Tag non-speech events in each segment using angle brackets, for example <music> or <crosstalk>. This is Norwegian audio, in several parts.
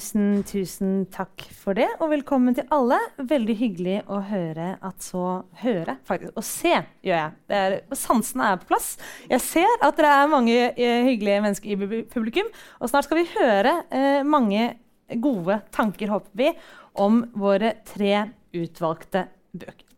Tusen, tusen takk for det, og velkommen til alle. Veldig hyggelig å høre at så Høre, faktisk. Og se, gjør jeg. Er, sansene er på plass. Jeg ser at det er mange eh, hyggelige mennesker i publikum. Og snart skal vi høre eh, mange gode tanker, håper vi, om våre tre utvalgte bøker.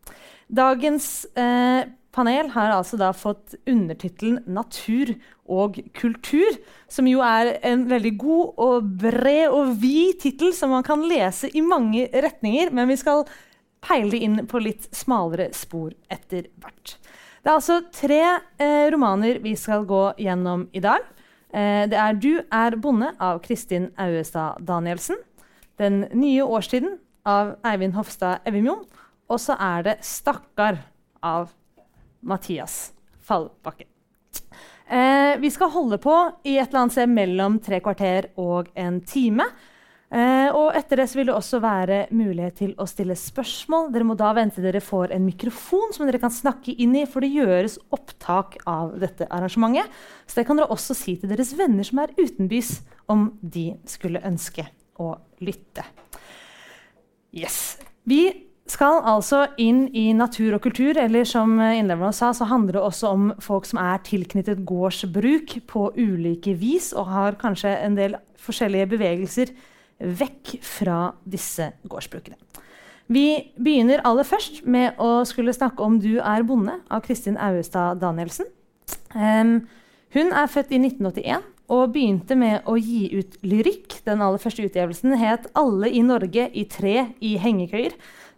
Dagens eh, panel har altså da fått undertittelen 'Natur og kultur', som jo er en veldig god og bred og vid tittel som man kan lese i mange retninger, men vi skal peile inn på litt smalere spor etter hvert. Det er altså tre eh, romaner vi skal gå gjennom i dag. Eh, det er 'Du er bonde' av Kristin Auestad Danielsen. 'Den nye årstiden' av Eivind Hofstad Evimjon. Og så er det 'Stakkar' av Mathias Fallbakke. Eh, vi skal holde på i et eller annet sted mellom tre kvarter og en time. Eh, og etter det vil det også være mulighet til å stille spørsmål. Dere må da vente dere får en mikrofon som dere kan snakke inn i, for det gjøres opptak av dette arrangementet. Så det kan dere også si til deres venner som er utenbys, om de skulle ønske å lytte. Yes. Vi skal altså inn i natur og kultur, eller som innleverne sa, så handler det også om folk som er tilknyttet gårdsbruk på ulike vis, og har kanskje en del forskjellige bevegelser vekk fra disse gårdsbrukene. Vi begynner aller først med å skulle snakke om 'Du er bonde' av Kristin Auestad Danielsen. Um, hun er født i 1981 og begynte med å gi ut lyrikk. Den aller første utgivelsen het 'Alle i Norge i tre i hengekøyer'.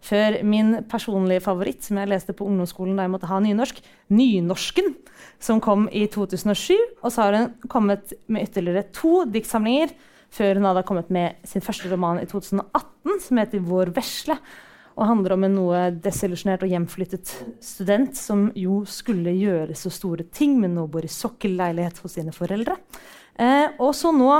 Før min personlige favoritt, som jeg leste på ungdomsskolen da jeg måtte ha nynorsk, 'Nynorsken', som kom i 2007. Og så har hun kommet med ytterligere to diktsamlinger før hun hadde kommet med sin første roman i 2018, som heter 'Vår vesle'. Og handler om en noe desillusjonert og hjemflyttet student som jo skulle gjøre så store ting, men nå bor i sokkelleilighet hos sine foreldre. Eh, og så nå,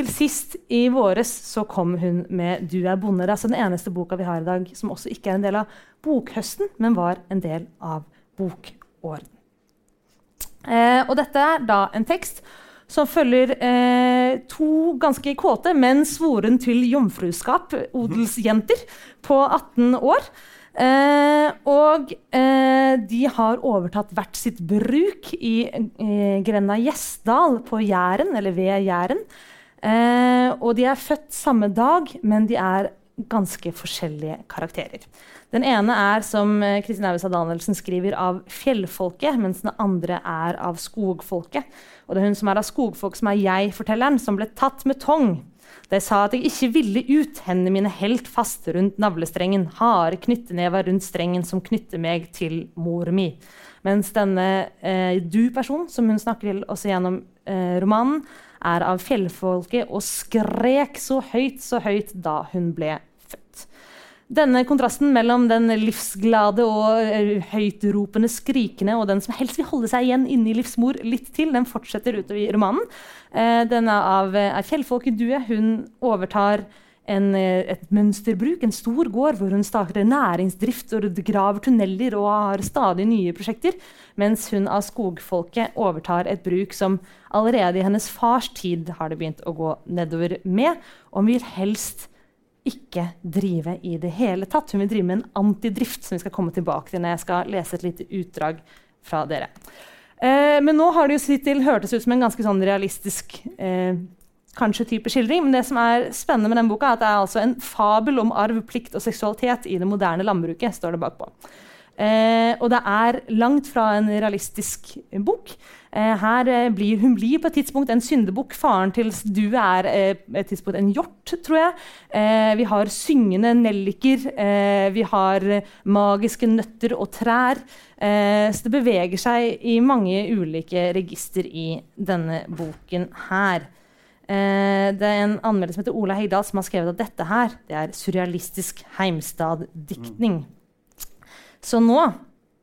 til sist i våres, så kom hun med 'Du er bonde'. Det er altså den eneste boka vi har i dag som også ikke er en del av bokhøsten, men var en del av bokåren. Eh, og dette er da en tekst som følger eh, to ganske kåte, men svoren til jomfruskap, odelsjenter på 18 år. Eh, og eh, de har overtatt hvert sitt bruk i, eh, grenda Gjesdal på Jæren, eller ved Jæren. Eh, og de er født samme dag, men de er ganske forskjellige karakterer. Den ene er, som eh, Kristin Auestad Danielsen skriver, av fjellfolket, mens den andre er av skogfolket. Og det er hun som er av skogfolk, som er jeg-fortelleren, som ble tatt med tong. De sa at jeg ikke ville ut, hendene mine helt fast rundt navlestrengen, harde knyttenever rundt strengen som knytter meg til mor mi. Mens denne eh, du-personen, som hun snakker til også gjennom eh, romanen, er av fjellfolket og skrek så høyt, så høyt da hun ble født. Denne kontrasten mellom den livsglade og uh, høytropende skrikende og den som helst vil holde seg igjen inni livsmor litt til, den fortsetter utover i romanen. Uh, den er av uh, fjellfolket Due. Hun overtar en, et mønsterbruk, en stor gård, hvor hun starter næringsdrift og graver tunneler og har stadig nye prosjekter. Mens hun av skogfolket overtar et bruk som allerede i hennes fars tid har det begynt å gå nedover med. Og hun vil helst ikke drive i det hele tatt. Hun vil drive med en antidrift, som vi skal komme tilbake til når jeg skal lese et lite utdrag fra dere. Eh, men nå har det jo hittil hørtes ut som en ganske sånn realistisk eh, kanskje type skildring. Men det som er spennende med den boka, er at det er altså en fabel om arv, plikt og seksualitet i det moderne landbruket. står det bakpå. Eh, og det er langt fra en realistisk bok. Eh, her eh, blir, hun blir på et tidspunkt en syndebukk. Faren til Du er eh, et tidspunkt en hjort, tror jeg. Eh, vi har syngende nelliker. Vi har magiske nøtter og trær. så det beveger seg i mange ulike register i denne boken her. Det er en anmelder som heter Ola Heidal som har skrevet at dette her det er surrealistisk Heimstad-diktning. Så nå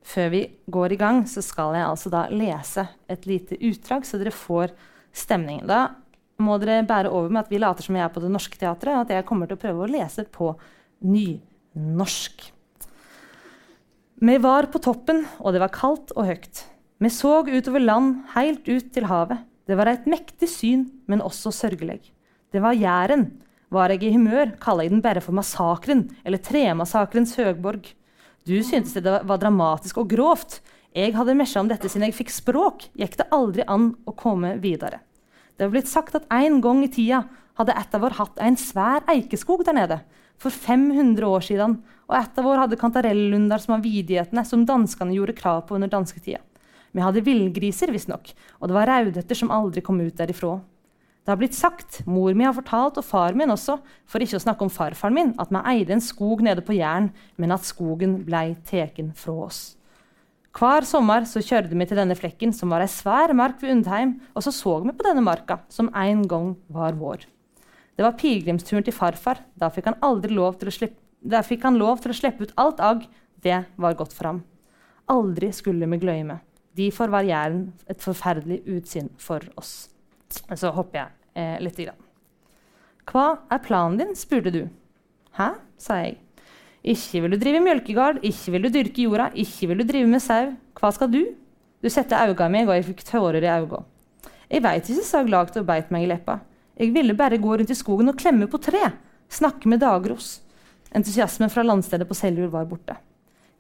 før vi går i gang, så skal jeg altså da lese et lite utdrag, så dere får stemning. Da må dere bære over med at vi later som jeg er på Det Norske Teatret, og at jeg kommer til å prøve å lese på nynorsk. Vi var på toppen, og det var kaldt og høyt. Vi så utover land, heilt ut til havet. Det var et mektig syn, men også sørgelig. Det var Jæren. Var jeg i humør, kaller jeg den bare for Massakren, eller Tremassakrens høgborg. Du syntes det var dramatisk og grovt. Jeg hadde mesja om dette siden jeg fikk språk, gikk det aldri an å komme videre. Det var blitt sagt at en gang i tida hadde et av vår hatt en svær eikeskog der nede. For 500 år siden. Og et av vår hadde kantarellunder som var vidighetene som danskene gjorde krav på under dansketida. Vi hadde villgriser, visstnok, og det var raudhetter som aldri kom ut derifra. Det har blitt sagt, mor mi har fortalt, og far min også, for ikke å snakke om farfaren min, at vi eide en skog nede på Jæren, men at skogen blei teken fra oss. Hver sommer så kjørte vi til denne flekken, som var ei svær mark ved Undheim, og så så vi på denne marka, som en gang var vår. Det var pilegrimsturen til farfar. Da fikk han, lov til å slippe, da fikk han lov til å slippe ut alt agg. Det var godt for ham. Aldri skulle vi glemme. Derfor var Jæren et forferdelig utsyn for oss. Så hopper jeg eh, lite Grann. Hva er planen din? spurte du. Hæ? sa jeg. Ikke vil du drive mjølkegard, ikke vil du dyrke jorda, ikke vil du drive med sau. Hva skal du? Du sette auga meg, og jeg fikk tårer i auga. Jeg veit ikke, sa Glagt og beit meg i leppa. Jeg ville bare gå rundt i skogen og klemme på tre. Snakke med dagros. Entusiasmen fra landstedet på Seljord var borte.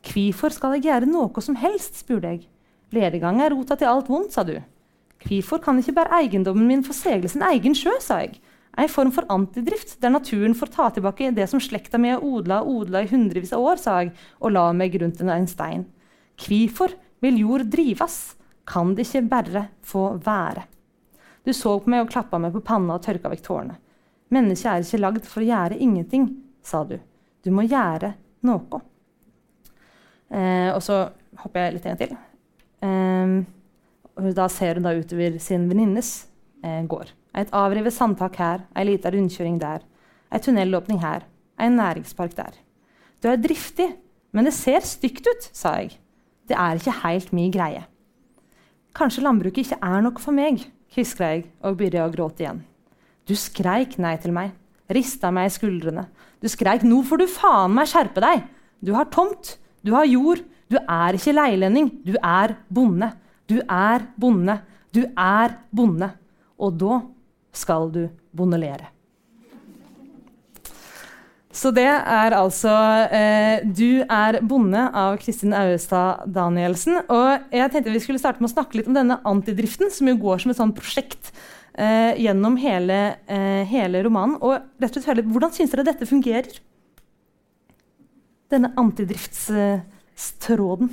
Hvorfor skal jeg gjøre noe som helst? spurte jeg. Ledegang er rota til alt vondt, sa du. Hvorfor kan ikke bare eiendommen min få seile sin egen sjø, sa jeg. En form for antidrift, der naturen får ta tilbake det som slekta mi har odla og odla i hundrevis av år, sa jeg og la meg rundt en stein. Hvorfor vil jord drives? Kan det ikke bare få være? Du så på meg og klappa meg på panna og tørka vekk tårene. Mennesket er ikke lagd for å gjøre ingenting, sa du. Du må gjøre noe. Eh, og så hopper jeg litt en til. Og da ser hun da utover sin venninnes eh, gård. Et avrevet sandtak her, ei lita rundkjøring der. Ei tunnelåpning her, en næringspark der. Du er driftig, men det ser stygt ut, sa jeg. Det er ikke helt mi greie. Kanskje landbruket ikke er noe for meg, hviska jeg og begynte å gråte igjen. Du skreik nei til meg, rista meg i skuldrene. Du skreik 'nå får du faen meg skjerpe deg'. Du har tomt, du har jord, du er ikke leilending, du er bonde. Du er bonde. Du er bonde. Og da skal du bondelere. Så det er altså eh, 'Du er bonde' av Kristin Auestad Danielsen. Og jeg tenkte vi skulle starte med å snakke litt om denne antidriften, som jo går som et sånt prosjekt eh, gjennom hele, eh, hele, romanen. Og rett og slett Hvordan syns dere dette fungerer? Denne antidriftstråden.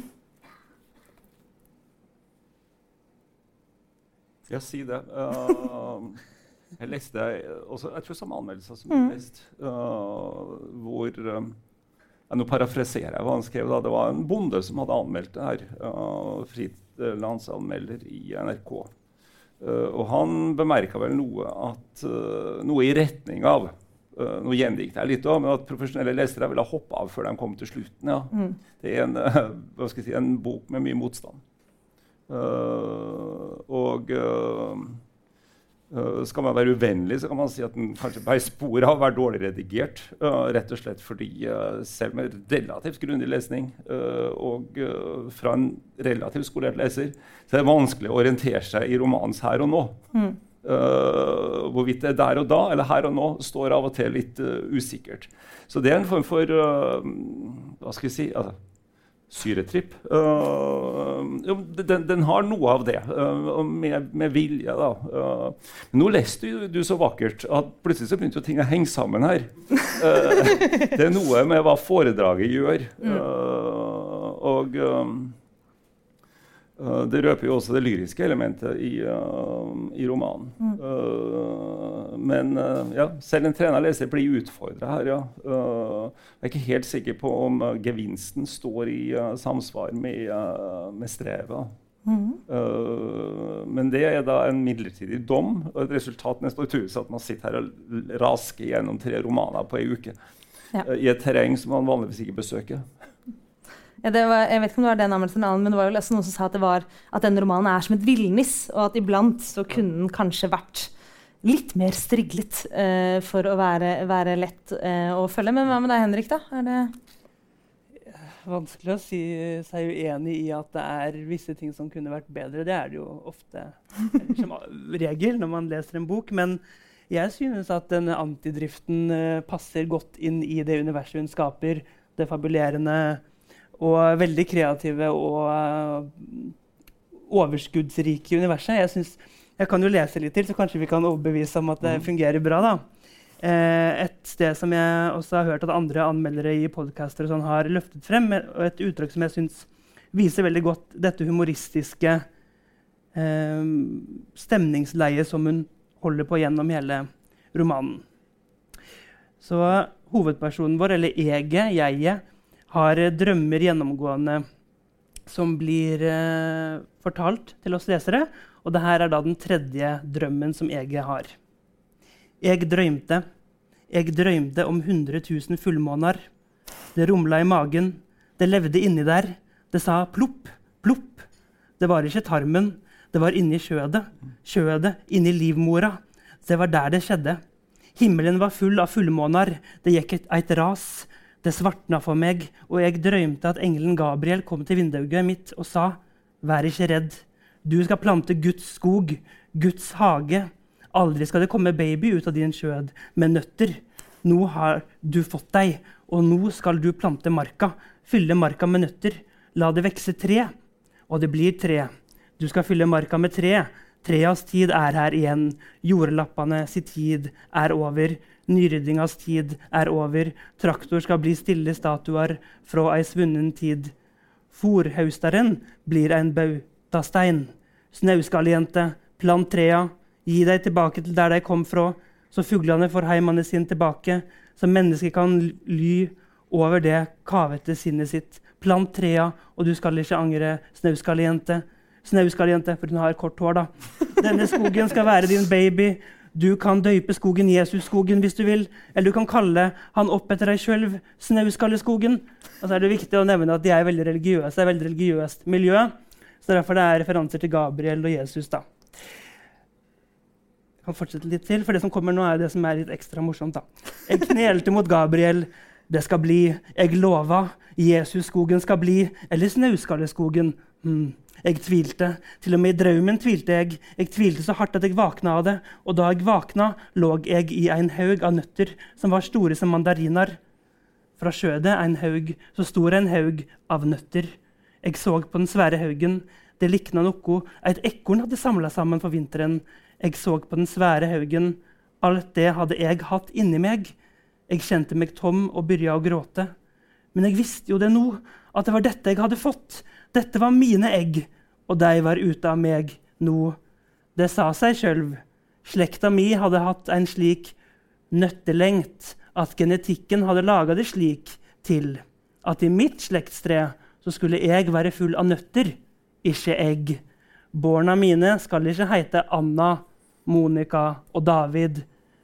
Ja, si det. Uh, jeg leste også, jeg tror samme anmeldelse som mm. lest, uh, hvor um, Nå parafraserer jeg hva han skrev. da, Det var en bonde som hadde anmeldt det her. Uh, Frilansanmelder i NRK. Uh, og han bemerka vel noe, at, noe i retning av Nå gjendikt jeg litt, òg, men at profesjonelle lesere ville hoppe av før de kom til slutten. Ja. Mm. Det er en, <laughs> uh, si, en, bok med mye motstand. Uh, og uh, skal man være uvennlig, så kan man si at den kanskje bare spor av å være dårlig redigert. Uh, rett og slett fordi selv med relativt grundig lesning og fra en relativt skolert leser, så er det vanskelig å orientere seg i romanens her og nå. Mm. Hvorvidt det er der og da eller her og nå, står av og til litt usikkert. Så det er en form for Hva skal vi si? altså, syretripp. Uh, den, den, har noe av det, uh, med, med, vilje. da. Uh, nå leste du, du, så vakkert at plutselig så begynte jo ting å henge sammen her. <laughs> det er noe med hva foredraget gjør. Mm. og Uh, det røper jo også det lyriske elementet i, uh, i romanen. Mm. Uh, men ja, selv en trener leser blir utfordra her. Ja. jeg er ikke helt sikker på om gevinsten står i samsvar med, med strevet. Mm. men det er da en midlertidig dom og et resultat nesten jeg at man sitter her og rasker gjennom tre romaner på ei uke. Ja. I et terreng som man vanligvis ikke besøker. Var, jeg vet ikke om det var den anmeldelsen, men det var jo noen som sa at, var, at den romanen er som et villnis, og at iblant så kunne den kanskje vært litt mer striglet uh, for å være, være lett uh, å følge. Men hva med deg, Henrik? da? Er det Vanskelig å si seg uenig i at det er visse ting som kunne vært bedre. Det er det jo ofte som <laughs> regel når man leser en bok. Men jeg synes at denne antidriften uh, passer godt inn i det universet hun skaper. Det fabulerende og veldig kreative og overskuddsrike universet. Jeg synes jeg kan jo lese litt til, så kanskje vi kan overbevise om at det mm. fungerer bra. da. Eh, et sted som jeg også har hørt at andre anmeldere i podcaster sånn har løftet frem, og et uttrykk som jeg syns viser veldig godt dette humoristiske eh, stemningsleiet som hun holder på gjennom hele romanen. Så hovedpersonen vår, eller eget, jeget, har drømmer gjennomgående som blir eh, fortalt til oss lesere. Og dette er da den tredje drømmen som jeg har. Jeg drømte. Jeg drømte om 100 000 fullmåner. Det rumla i magen. Det levde inni der. Det sa plopp, plopp. Det var ikke tarmen. Det var inni kjødet. Kjødet inni livmora. Det var der det skjedde. Himmelen var full av fullmåner. Det gikk et, et ras. Det svartna for meg, og jeg drømte at engelen Gabriel kom til vinduet mitt og sa, Vær ikke redd. Du skal plante Guds skog, Guds hage. Aldri skal det komme baby ut av din skjød med nøtter. Nå har du fått deg, og nå skal du plante marka. Fylle marka med nøtter. La det vekse tre. Og det blir tre. Du skal fylle marka med tre. Treas tid er her igjen. Jordlappene si tid er over. Nyryddingas tid er over. Traktor skal bli stille statuer fra ei svunnen tid. Forhaustaren blir ein bau stein. Snauskallejente, plant trea, gi deg tilbake til der dei kom fra, så fuglene får heimene sine tilbake, så mennesket kan ly over det kavete sinnet sitt. Plant trea, og du skal ikke angre, snauskaljente. Snauskaljente, for hun har kort hår, da. Denne skogen skal være din baby. Du kan døype skogen Jesusskogen hvis du vil, eller du kan kalle han opp etter deg sjøl, Snauskalleskogen. Og så er det viktig å nevne at de er veldig religiøse. Det er veldig religiøst miljø. Så Derfor det er referanser til Gabriel og Jesus. da. Jeg kan fortsette litt til, for Det som kommer nå er det som er litt ekstra morsomt. da. Jeg knelte mot Gabriel. Det skal bli. Jeg lova. Jesusskogen skal bli. Eller Snauskalleskogen. Hmm. Jeg tvilte. Til og med i drømmen tvilte jeg. Jeg tvilte så hardt at jeg vakna av det. Og da jeg vakna, lå jeg i en haug av nøtter som var store som mandariner. Fra skjødet en haug, så stor en haug av nøtter. Jeg så på den svære haugen. Det likna noe et ekorn hadde samla sammen for vinteren. Jeg så på den svære haugen. Alt det hadde jeg hatt inni meg. Jeg kjente meg tom og begynte å gråte. Men jeg visste jo det nå, at det var dette jeg hadde fått. Dette var mine egg, og de var ute av meg nå. Det sa seg sjøl. Slekta mi hadde hatt en slik nøttelengt at genetikken hadde laga det slik til at i mitt slektstre så skulle jeg være full av nøtter, ikke egg. Barna mine skal ikke heite Anna, Monica og David.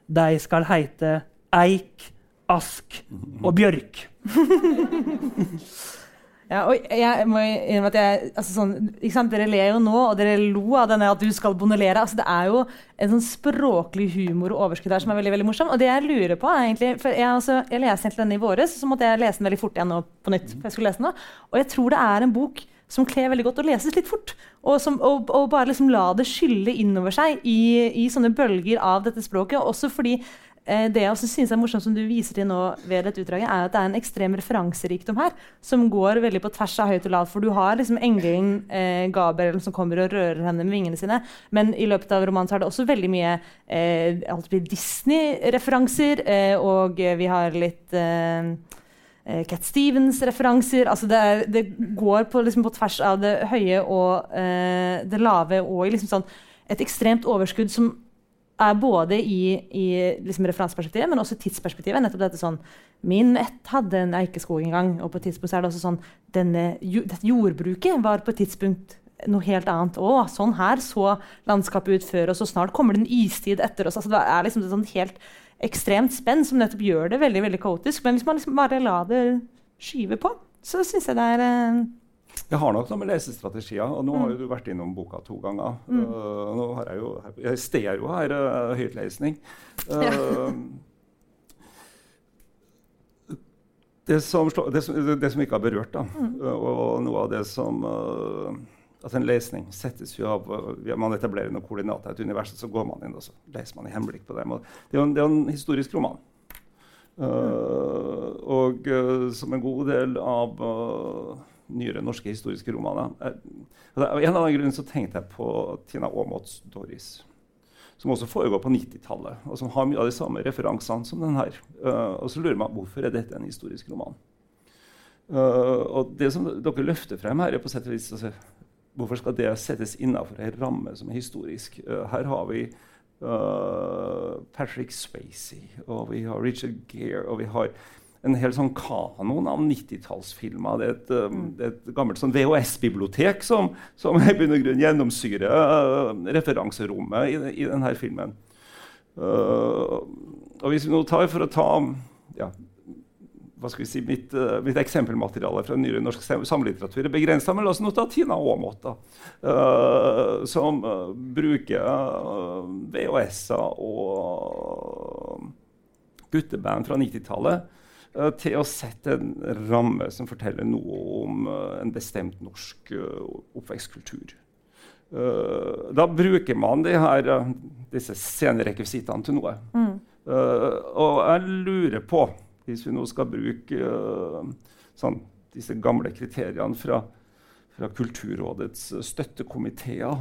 De skal heite Eik, Ask og Bjørk. <laughs> Ja, og jeg må innrømme at jeg, altså sånn, Dere ler jo nå, og dere lo av denne at du skal bonolere. Altså, det er jo en sånn språklig humor og overskudd her som er veldig veldig morsom. Og det jeg lurer på er egentlig, for Jeg, altså, jeg leste egentlig denne i våres, så måtte jeg lese den veldig fort igjen nå på nytt. for jeg skulle lese den nå. Og jeg tror det er en bok som kler veldig godt å leses litt fort. Og, som, og, og bare liksom la det skylle innover seg i, i sånne bølger av dette språket. Også fordi det jeg også synes er morsomt som du viser til nå ved dette utdraget, er at det er en ekstrem referanserikdom her, som går veldig på tvers av høyt og lavt. For du har liksom engelen eh, Gabriel som kommer og rører henne med vingene sine. Men i løpet av romanen så er det også veldig mye eh, Disney-referanser, eh, og vi har litt eh, eh, Cat Stevens-referanser. altså det, er, det, går på, liksom, på, tvers av det høye og det lave og liksom sånn, et ekstremt overskudd som er både i, i liksom referanseperspektivet, men også tidsperspektivet. nettopp dette sånn, Min ett hadde en eikeskog en gang, og på et tidspunkt er det også sånn denne, jordbruket var på et tidspunkt noe helt annet. Å, sånn her så landskapet ut før, og så snart kommer det en istid etter oss. Altså, det er liksom et sånn helt ekstremt spenn som nettopp gjør det veldig veldig kaotisk. Men hvis man liksom bare lar det skyve på, så syns jeg det er Jeg har nok noe med lesestrategier, og nå har jo du vært innom boka to ganger. Mm. Uh, nå har jeg jo Jeg ser jo her uh, høytlesning. Uh, det, som, slå- det, som, det som ikke har berørt, da, mm. og noe av det som at en lesning settes jo av Man etablerer noen koordinater i et univers, så går man inn og så leser man i henblikk på dem. Det er jo en, det er en historisk roman. Uh, og uh, som en god del av uh, nyere norske historiske romaner er, er- Av en eller annen grunn så tenkte jeg på Tina Aamots 'Doris', som også foregår på 90-tallet, og som har mye av de samme referansene som den her. Uh, og så lurer man hvorfor er dette en historisk roman. Uh, og det som dere løfter frem her, er på sett og vis altså, Hvorfor skal det settes innafor ei ramme som er historisk? Her har vi Patrick Spacey, og vi har Richard Gere, og vi har en hel sånn kanon av 90-tallsfilmer. Det, er et, um, det er et gammelt sånn VHS-bibliotek som, som i bunn og grunn gjennomsyrer uh, referanserommet i, i denne filmen. Uh, og hvis vi nå tar for å ta ja, hva skal vi si, mitt, uh, mitt eksempelmateriale fra nyere norsk samlitteratur er begrensa, men la oss nå ta Tina Aamodt, uh, som uh, bruker VHS-er og gutteband fra 90-tallet uh, til å sette en ramme som forteller noe om uh, en bestemt norsk uh, oppvekstkultur. Da bruker man de her, disse scenerekvisittene til noe. mm. Og jeg lurer på, hvis vi nå skal bruke sånn, disse gamle kriteriene fra, fra Kulturrådets støttekomiteer <laughs>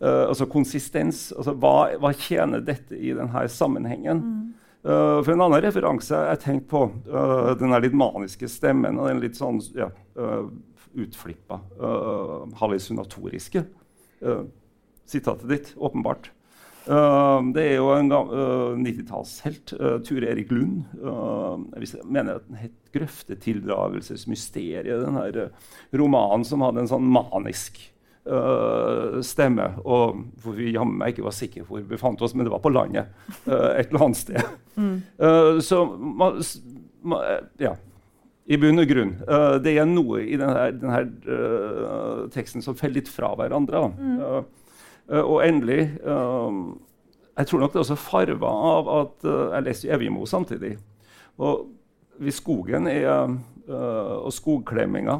Altså konsistens. Altså, hva, hva tjener dette i denne sammenhengen? Uh, for En annen referanse jeg tenkte på, uh, den litt maniske stemmen og den litt sånn ja, uh, utflippa, uh, hallusinatoriske. Uh, sitatet ditt, åpenbart. Det er jo en uh, 90-tallshelt, uh, Ture Erik Lund. Jeg mener at den het 'Grøftetildragelsesmysteriet'. Den her romanen som hadde en sånn manisk uh, stemme. Og hvor vi jammen meg ikke var sikre hvor vi befant oss, men det var på landet. uh, et eller annet sted. Uh, <laughs> så man, man, ja. I bunn og grunn. Det er noe i denne, denne teksten som faller litt fra hverandre. Mm. og endelig Jeg tror nok det er også farva av at jeg leste Evjemo samtidig. Og hvis skogen er, og skogklemminga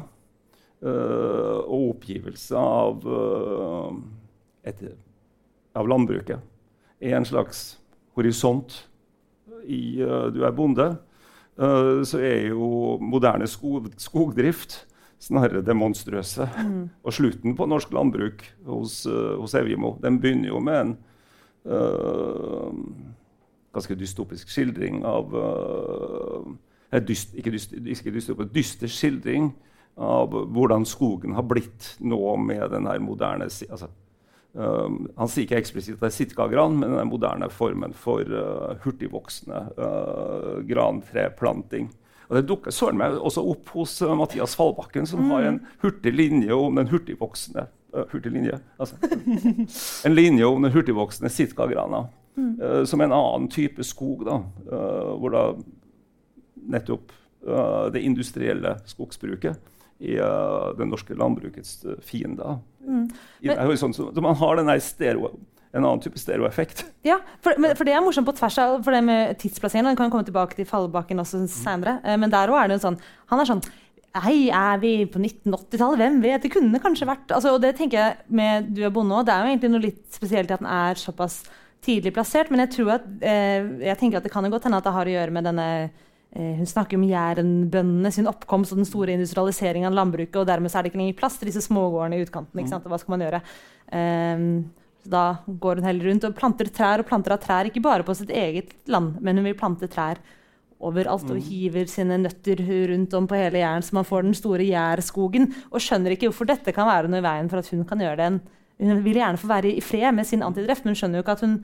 uh, og oppgivelse av, uh, et, av landbruket er en slags horisont i uh, du er bonde, så er jo moderne skog, skogdrift snarere det monstrøse. Og slutten på norsk landbruk hos, hos Evjemo den begynner jo med en ganske dystopisk skildring av eh, dyst, Ikke, dyst, ikke dystopisk, dyster skildring av hvordan skogen har blitt nå med den her moderne altså, Um, han sier ikke eksplisitt at det er sitkagran, men den moderne formen for uh, hurtigvoksende uh, grantreplanting. Og Det dukker søren meg også opp hos uh, Mathias Fallbakken, som har en hurtig linje om den hurtigvoksende uh, hurtig linje, altså. <laughs> En linje om den hurtigvoksende sitkagrana. uh, som en annen type skog, da, uh, hvor da nettopp uh, det industrielle skogsbruket er uh, det norske landbrukets uh, fiende. I den. Så, så man har den stereo, en annen type stereoeffekt. Ja, for, men, for det er morsomt på tvers av for det med tidsplasseringen. Den kan komme tilbake til Fallbakken også senere. Mm. men der òg er det en sånn Han er sånn Hei, er vi på 1980-tallet? Hvem vet? Det kunne kanskje vært altså, Og det tenker jeg med Du er bonde òg. Det er jo egentlig noe litt spesielt i at den er såpass tidlig plassert. Men jeg tror at eh, Jeg tenker at det kan jo godt hende at det har å gjøre med denne Hun snakker om Jærenbøndene sin oppkomst og den store industrialiseringen av landbruket, og dermed så er det ikke lenger plass til disse smågårdene i utkanten. ikke sant? Og hva skal man gjøre? Ehm, så da går hun heller rundt og planter trær, og planter av trær ikke bare på sitt eget land, men hun vil plante trær overalt og hiver sine nøtter rundt om på hele Jæren, så man får den store jærskogen. Og skjønner ikke hvorfor dette kan være noe i veien for at hun kan gjøre det. Hun vil gjerne få være i fred med sin antidreft, men skjønner jo ikke at hun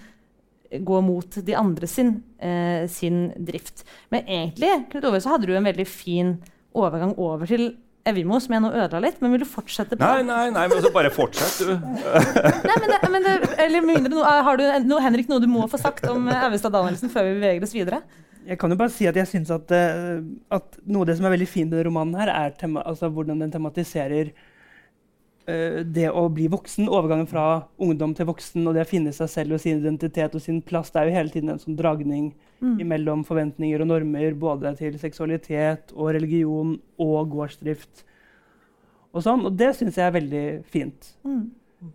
går mot de andre sin, eh, sin drift. Men egentlig Knut Ove, så hadde du en veldig fin overgang over til Evimo, som jeg nå ødela litt. Men vil du fortsette på Nei, nei, nei, men så bare fortsett, du. <laughs> Nei, men det, men det, eller mindre, no, har du no, Henrik, noe du må få sagt om eh, Auestad Danielsen før vi beveger oss videre? Jeg kan jo bare si at jeg synes at, eh, at noe av det som er veldig fint i denne romanen, her er tema, altså hvordan den tematiserer eh, det å bli voksen. Overgangen fra ungdom til voksen og det å finne seg selv og sin identitet og sin plass. Det er jo hele tiden en sånn dragning Mm. mellom forventninger og normer, både til seksualitet og religion og gårdsdrift. Og sånn, og det syns jeg er veldig fint. Mm.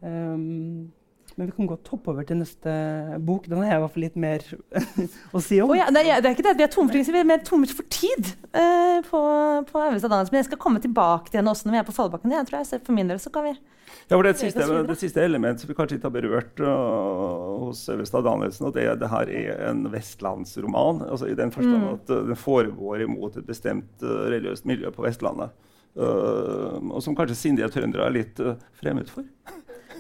Um, men vi kan godt hoppe over til neste bok. Den har jeg i hvert fall litt mer <laughs> å si om. Oh, ja, det, er, det er ikke det at vi er tomme for, vi er mer tomme for tid uh, på, på Øvestad Dans. Men jeg skal komme tilbake til henne også når vi er på Fallbakken. Jeg tror jeg, så for min del så kan vi Ja, for det, Bevege siste, det siste elementet som vi kanskje ikke har berørt uh, hos Øvestad Danielsen, og det, er- det her er en vestlandsroman. altså I den forstand Mm. at uh, den foregår imot et bestemt uh, religiøst miljø på Vestlandet. Uh, og som kanskje sindige trøndere er litt uh, fremmed for.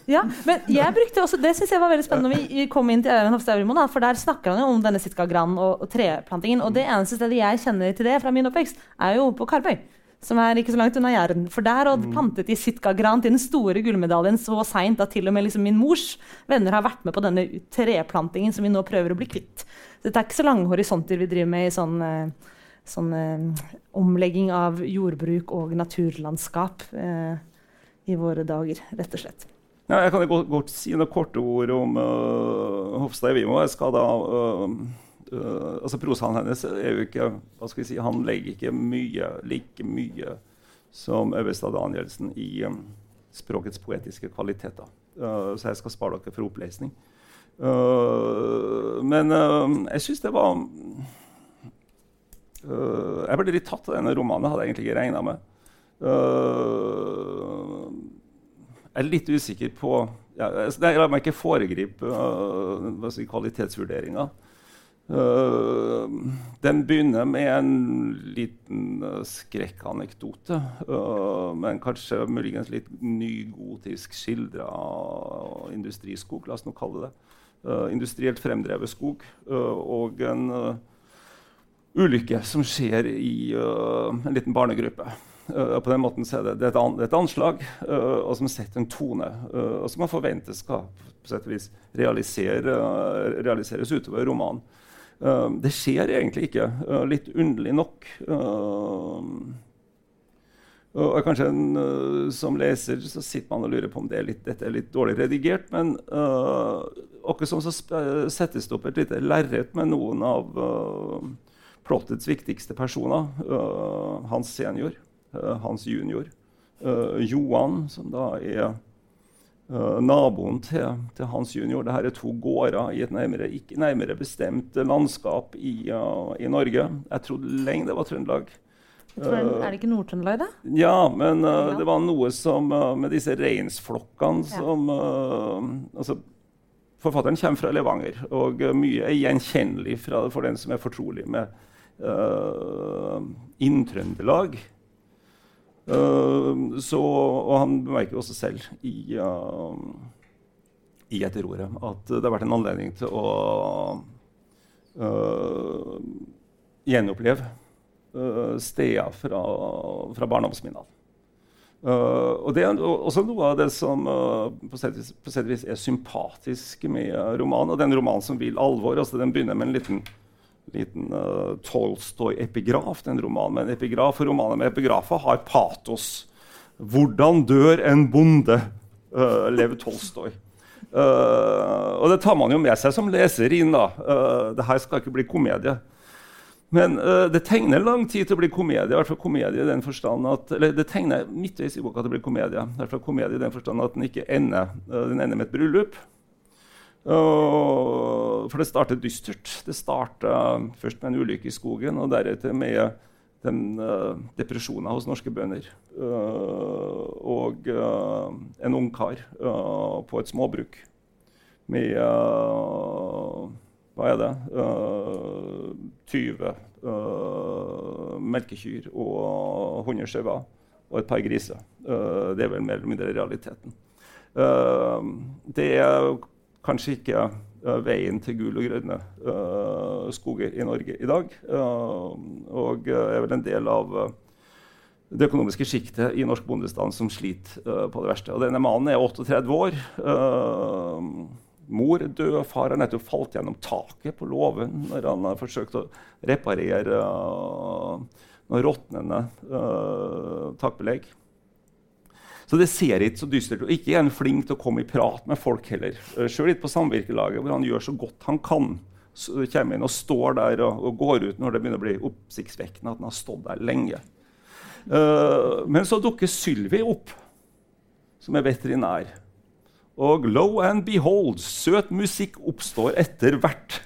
Ja, men jeg brukte også, Det synes jeg var veldig spennende når vi kom inn til Øyvind Hofstad Aurimo, for der snakker han jo om denne sitkagranen og, og treplantingen. Og det eneste stedet jeg kjenner til det fra min oppvekst, er jo på Karpøy Som er ikke så langt unna Jæren. For der og plantet de sitkagran til den store gullmedaljen så seint at til og med liksom min mors venner har vært med på denne treplantingen som vi nå prøver å bli kvitt. Så det er ikke så lange horisonter vi driver med i sånn, eh, sånn eh, omlegging av jordbruk og naturlandskap eh, i våre dager, rett og slett. Ja, jeg kan jo godt, godt si noen korte ord om uh, Hofstad Evimo. Jeg skal da uh, uh, altså Prosaen hennes er jo ikke hva skal vi si, Han legger ikke mye, like mye som Øvestad Danielsen i um, språkets poetiske kvaliteter. Uh, så jeg skal spare dere for opplesning. Men jeg syns det var Jeg ble litt tatt av denne romanen. Hadde jeg egentlig ikke regna med. Uh, er litt usikker på ja, altså, Jeg lar meg ikke foregripe uh, si, kvalitetsvurderinga. Uh, den begynner med en liten uh, skrekkanekdote, uh, men kanskje muligens litt nygotisk skildra industriskog, la oss nå kalle det. Industrielt fremdrevet skog. og en ulykke som skjer i en liten barnegruppe. Uh, på den måten er det, det, er et an, det er et anslag uh, og som setter en tone, uh, og som man forventer skal på sett og vis realisere, realiseres utover romanen. Det skjer egentlig ikke, litt underlig nok. Og kanskje en, Som leser så sitter man og lurer på om det er litt, dette er litt dårlig redigert. Men uh, som så settes det opp et lite lerret med noen av uh, plottets viktigste personer. Uh, Hans senior, Hans junior, uh, Johan, som da er uh, naboen til, til Hans junior. Dette er to gårder i et nærmere, ikke nærmere bestemt landskap i, i Norge. Jeg trodde lenge det var Trøndelag. Tror, er det ikke Nord-Trøndelag, da? ja, men uh, det var noe som uh, med disse reinsflokkene som uh, altså, Forfatteren kommer fra Levanger, og mye er gjenkjennelig fra, for den som er fortrolig med uh, Inn-Trøndelag. Så, og han bemerker også selv i, uh, i etterordet at det har vært en anledning til å uh, gjenoppleve uh, steder fra, fra barndomsminnene. Uh, og Det er også noe av det som uh, på sett vis- vis er sympatisk med romanen. Og det er en roman som vil alvor. altså Den begynner med en liten, liten uh, Tolstoy-epigraf. den romanen med en epigraf, og Romaner med epigrafer har patos. 'Hvordan dør en bonde?' Uh, Lev Tolstoy. Uh, og det tar man jo med seg som leser inn. da. Uh, det her skal ikke bli komedie. Men uh, det tegner lang tid til å bli komedie. i hvert fall komedie i den forstand at, eller Det tegner midtveis i boka at det blir komedie. I hvert fall komedie i den forstand at den ikke ender, den ender med et bryllup. For det startet dystert. Det startet først med en ulykke i skogen, og deretter med den uh, depresjonen hos norske bønder. Uh, og uh, en ungkar uh, på et småbruk med hva er det? Uh, 20 uh, melkekyr og 100 sauer og et par griser. Det er vel mer eller mindre realiteten. Det er kanskje ikke veien til gul og grønne uh, skoger i Norge i dag. Uh, og uh, er vel en del av det økonomiske sjiktet i norsk bondestand som sliter uh, på det verste. Og denne mannen er 38 år. Mor død, far har nettopp falt gjennom taket på låven når han har forsøkt å reparere noen råtnende takbelegg. Så det ser ikke så dystert ut. Ikke er han flink til å komme i prat med folk heller. Sjøl litt på samvirkelaget, hvor han gjør så godt han kan. Så kommer inn og står der og, og, går ut når det begynner å bli oppsiktsvekkende at han har stått der lenge. Uh, men så dukker Sylvi opp, som er veterinær. Og lo and behold, søt musikk oppstår etter hvert.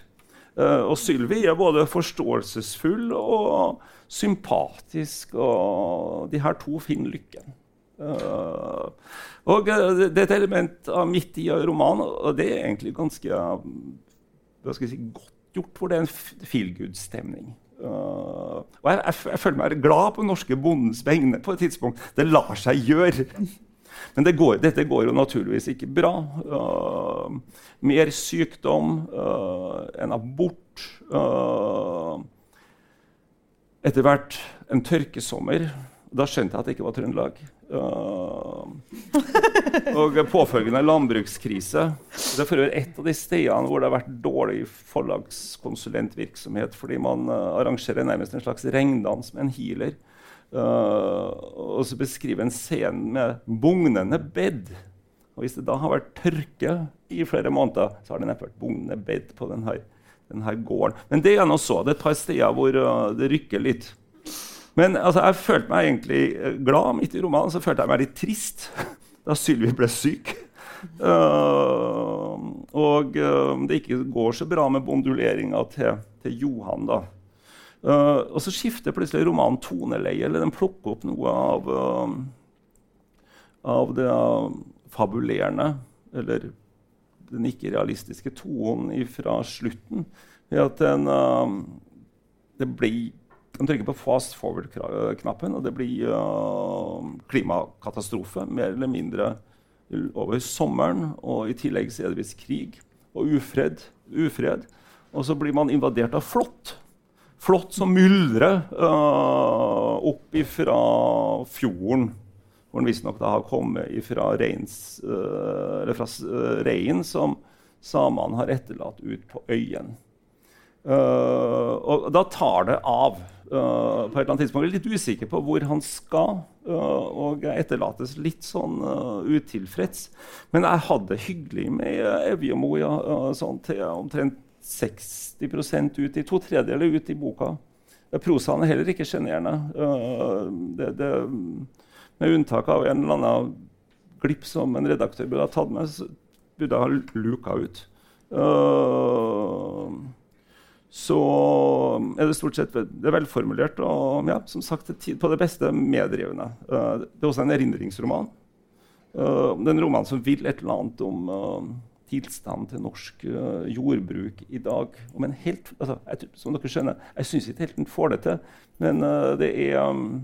Uh, og Sylvi er både forståelsesfull og sympatisk, og de her to finner lykken. Uh, og uh, Det er et element av midt i romanen, og det er egentlig ganske hva skal jeg si, godt gjort, for det er en feel good-stemning. Uh, og jeg, jeg, jeg, føler meg glad på norske bondens vegne på et tidspunkt. Det lar seg gjøre. Men det går, dette går jo naturligvis ikke bra. Uh, mer sykdom, uh, en abort Etter hvert en tørkesommer. Da skjønte jeg at det ikke var Trøndelag. Og påfølgende landbrukskrise. Det er for øvrig et av de stedene hvor det har vært dårlig forlagskonsulentvirksomhet fordi man uh, arrangerer nærmest en slags regndans med en healer. Uh, og så beskriver en scene med bugnende bed. Og hvis det da har vært tørke i flere måneder, så har det neppe vært bugnende bed på denne, denne gården. Men det er nå så. Det er et par steder hvor det rykker litt. Men altså, jeg følte meg egentlig eh, glad midt i romanen. Så følte jeg meg litt trist <laughs> da Sylvi ble syk. Uh, og uh, det ikke går så bra med bonduleringa til, til, Johan. da. Uh, og så skifter plutselig romanen toneleie, eller den plukker opp noe av, av det fabulerende, eller den ikke-realistiske tonen fra slutten. Ved at den, det blir de trykker på fast forward-knappen, og det blir uh, klimakatastrofe mer eller mindre over sommeren. Og i tillegg så er det visst krig og ufred, ufred. Og så blir man invadert av flått. Flått som myldrer uh, opp ifra fjorden, hvor den visstnok har kommet fra reins, uh, fra reinen som samene har etterlatt ut på øyen. Uh, og da tar det av. Uh, på et eller annet tidspunkt. Jeg er litt usikker på hvor han skal, uh, og jeg etterlates litt sånn uh, utilfreds. Men jeg hadde det hyggelig med Evjemo ja, sånn til omtrent 60% ut i to tredjedeler ut i boka. Prosaen er heller ikke sjenerende. med unntak av en eller annen glipp som en redaktør burde ha tatt med, burde ha luka ut. Uh, så er det stort sett det er velformulert og ja, som sagt, på det beste meddrivende. Uh, det er også en erindringsroman. Uh, det er en roman som vil et eller annet om uh, tilstanden til norsk jordbruk i dag. Helt, altså, jeg, som dere skjønner, jeg syns ikke helt den får det til. Men det er um,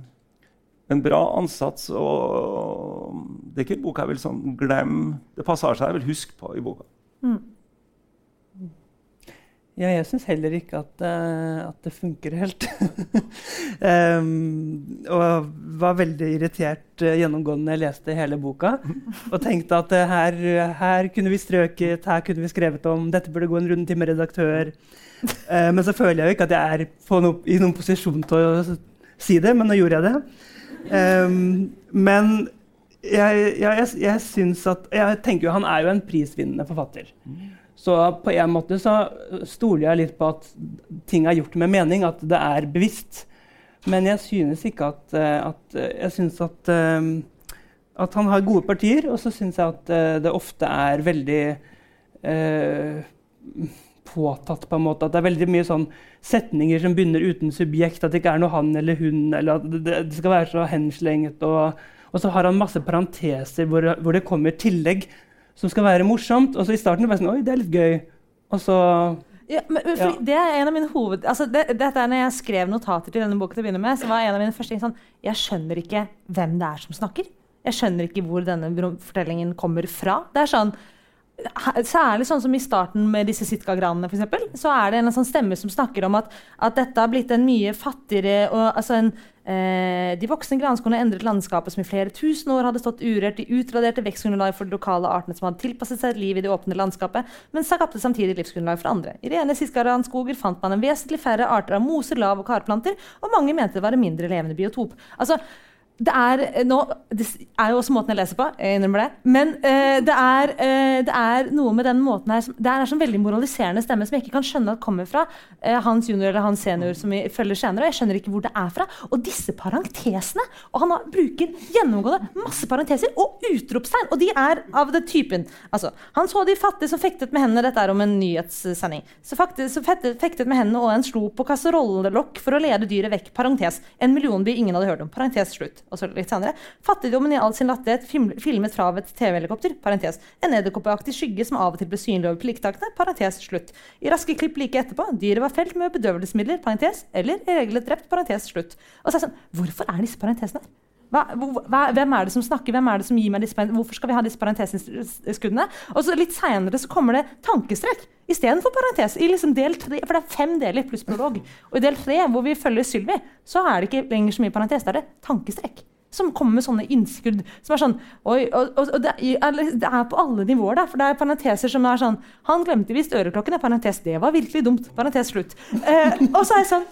en bra ansats. Og det er ikke en bok jeg vil sånn glemme. Det passasjer jeg vil huske på i boka. Mm. Ja, jeg syns heller ikke at, uh, at, det funker helt. <laughs> um, og var veldig irritert uh, gjennomgående jeg leste hele boka. Og tenkte at uh, her, her, kunne vi strøket, her kunne vi skrevet om, dette burde gå en runde til med redaktør. men så føler jeg jo ikke at jeg er no, i noen posisjon til å si det, men nå gjorde jeg det. Um, men jeg, jeg, jeg, jeg syns at Jeg tenker jo han er jo en prisvinnende forfatter. Så på en måte så stoler jeg litt på at ting er gjort med mening, at det er bevisst. Men jeg synes ikke at, eh, at Jeg synes at, eh, at han har gode partier, og så syns jeg at eh, det ofte er veldig eh, påtatt, på en måte. At det er veldig mye sånn setninger som begynner uten subjekt. At det ikke er noe han eller hun, eller at det, det skal være så henslengt. Og, og, så har han masse parenteser hvor, hvor det kommer tillegg som skal være morsomt. Og så i starten bare sånn Oi, det er litt gøy. Og så ja, men, ja. Det er en av mine hoved... Altså, det, dette er når jeg skrev notater til denne boka til å begynne med, så var en av mine første ting sånn Jeg skjønner ikke hvem det er som snakker. Jeg skjønner ikke hvor denne fortellingen kommer fra. Det er sånn Særlig sånn som i starten med disse Sitka-granene, eksempel, så er det en sånn stemme som snakker om at, at dette har blitt en mye fattigere og altså en, De voksne granskogene endret landskapet som i flere tusen år hadde stått urørt. De utraderte vekstgrunnlag for de lokale artene som hadde tilpasset seg et liv i det åpne landskapet, men skapte samtidig livsgrunnlag for andre. I rene Sitka-granskoger fant man en vesentlig færre arter av moser, lav og karplanter, og mange mente det var en mindre levende biotop. Altså, det er, eh, nå, det er jo også måten jeg leser på, jeg innrømmer det. Men eh, det, er, eh, det er noe med den måten her som, Det er en sånn veldig moraliserende stemme som jeg ikke kan skjønne at kommer fra eh, Hans junior eller Hans senior som vi følger senere. og Jeg skjønner ikke hvor det er fra. Og disse parentesene Og han har, bruker gjennomgående masse parenteser og utropstegn, og de er av den typen. Altså, han så de fattige som fektet med hendene. Dette er om en nyhetssending. Så, faktisk, så fektet, fektet med hendene og en slo på kasserollelokk for å lede dyret vekk. Parentes. En millionby ingen hadde hørt om. Parentes slutt. Og så litt senere. Fattigdommen i all sin latterlighet filmet fra et TV-helikopter. Parentes. En edderkoppeaktig skygge som av og til ble synlig over pliktakene. Parentes slutt. I raske klipp like etterpå. Dyret var felt med bedøvelsesmidler. Parentes. Eller i regel drept. Parentes slutt. Og så er det sånn, Hvorfor er disse parentesene der? Hva, hvem er det som snakker? Hvem er det som gir meg disse, Hvorfor skal vi ha disse parenteseskuddene? Og så litt seinere kommer det tankestrek istedenfor parentes. I liksom del tre, for det er fem deler pluss prolog. Og i del tre, hvor vi følger Sylvi, så er det ikke lenger så mye parentes. Da er det tankestrek. Som kommer med sånne innskudd som er sånn oi, og, og, og det, er, det er på alle nivåer, da. For det er parenteser som er sånn Han glemte visst øreklokkene. Parentes. Det var virkelig dumt. Parentes slutt. Eh, og så er jeg sånn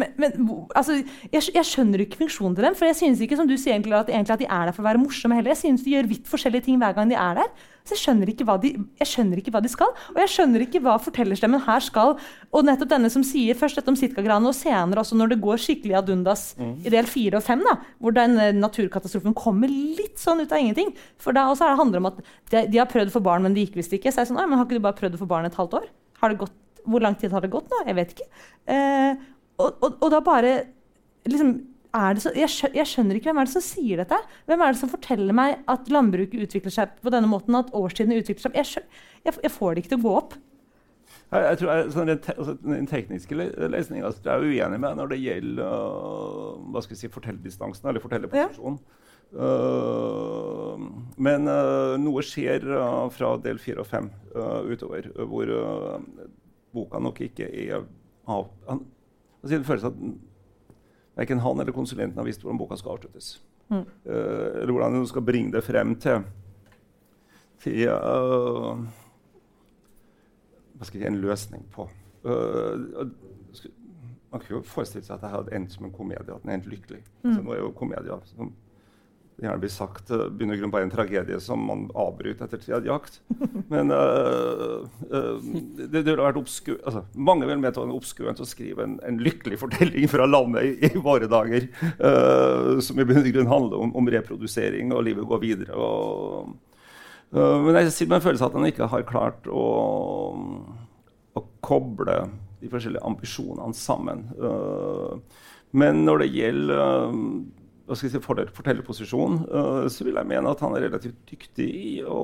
men, men altså, jeg, jeg skjønner ikke funksjonen til dem. For jeg synes ikke som du sier egentlig at, egentlig at de er der for å være morsomme heller. Jeg synes de gjør vidt forskjellige ting hver gang de er der. Så jeg skjønner de, jeg skjønner ikke hva de skal. Og jeg skjønner ikke hva fortellerstemmen her skal. Og nettopp denne som sier først dette om Sitka-granen, og senere også når det går skikkelig ad undas i del fire og fem, da, hvor den eh, naturkatastrofen kommer litt sånn ut av ingenting. For da også er det om at de, de har prøvd å få barn, men det gikk visst ikke. Så jeg er sånn, men har ikke du bare prøvd å få barn et halvt år? Har det gått, hvor lang tid har det gått nå? Jeg vet ikke. Eh, og, og, og da bare liksom, det så, jeg, skjønner, jeg skjønner ikke hvem er det som sier dette. Hvem er det som forteller meg at landbruket utvikler seg på denne måten? At årstidene utvikler seg? Jeg, skjønner, jeg, jeg får det ikke til å gå opp. Jeg, jeg tror jeg, sånn, den, altså, den tekniske le lesningen altså, er jeg uenig med når det gjelder uh, hva skal vi si, fortellerdistansen eller fortellerposisjonen. Øh, men uh, noe skjer fra del fire og fem utover, hvor boka nok ikke er av altså, Det føles at verken han eller konsulenten har visst hvordan boka skal avsluttes. Mm. Uh, eller hvordan hun skal bringe det frem til, til uh, hva skal jeg si, en løsning på. Uh, man kan jo forestille seg at det hadde endt som en komedie. at den endte lykkelig. Altså, nå er jo komedier som gjerne blir sagt, øh, begynner grunn bare en tragedie som man avbryter etter tredje jakt. <laughs> Men uh, uh, det, det vært obsku altså, Mange vil mene at det var obskurt å skrive en, en lykkelig fortelling fra landet i, i våre dager, uh, som i bunn og grunn handler om, om reprodusering, og livet går videre. og men jeg sitter med en følelse av at han ikke har klart å, å koble de forskjellige ambisjonene sammen. Men når det gjelder hva skal jeg si, fordel- fortellerposisjon, uh, så vil jeg mene at han er relativt dyktig i å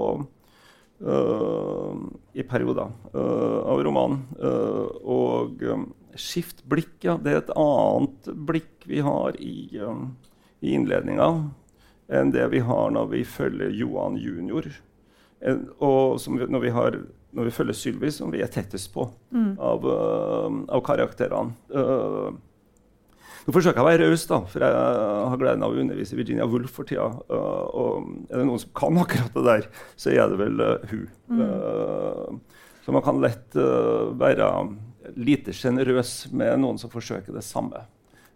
uh, i perioder uh, av romanen. Og skift blikk, ja. Det er et annet blikk vi har i, i innledninga enn det vi har når vi følger Johan junior. En- Og som vi, når, vi har, når vi følger Sylvi, som vi er tettest på av, øh, av karakterene. Nå forsøker jeg å være raus, da, for jeg har gleden av å undervise Virginia Woolf for tida. øh, og er det noen som kan akkurat det der, så er det vel uh, hun. Øh, så man kan lett uh, være lite sjenerøs med noen som forsøker det samme.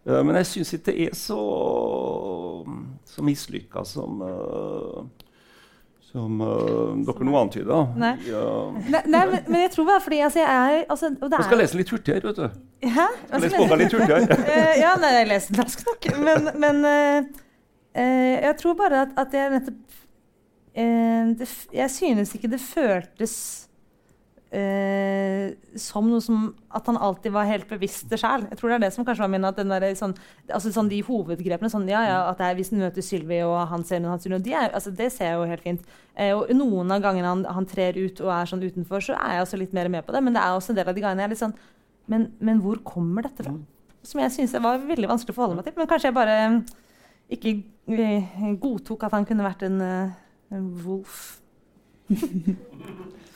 Men jeg syns ikke det er så, så mislykka som som uh, dere nå antyda. Nei. Ja. Nei, nei men, men jeg tror bare fordi altså, jeg er altså, og det Jeg skal er- lese litt hurtigere, vet du. Hæ? Jeg skal boka litt hurtigere. <laughs> Eh, ja, nei, jeg leser den raskt nok. Men, men uh, uh, jeg tror bare at, at jeg nettopp eh, det, Jeg synes ikke det føltes eh, som noe som At han alltid var helt bevisst det sjæl. Jeg tror det er det som kanskje var min at den der, sånn, altså sånn De hovedgrepene sånn, ja, ja, at det er Hvis han møter Sylvi og han ser noe, han ser noe de er, altså, Det ser jeg jo helt fint. Uh, og noen av gangene han, han trer ut og er sånn utenfor, så er jeg også litt mer med på det. Men det er også en del av de gangene jeg er litt sånn Men, men hvor kommer dette fra? Som jeg syns var veldig vanskelig å forholde meg til. Men kanskje jeg bare eh, ikke godtok at han kunne vært en, en wolf. <laughs>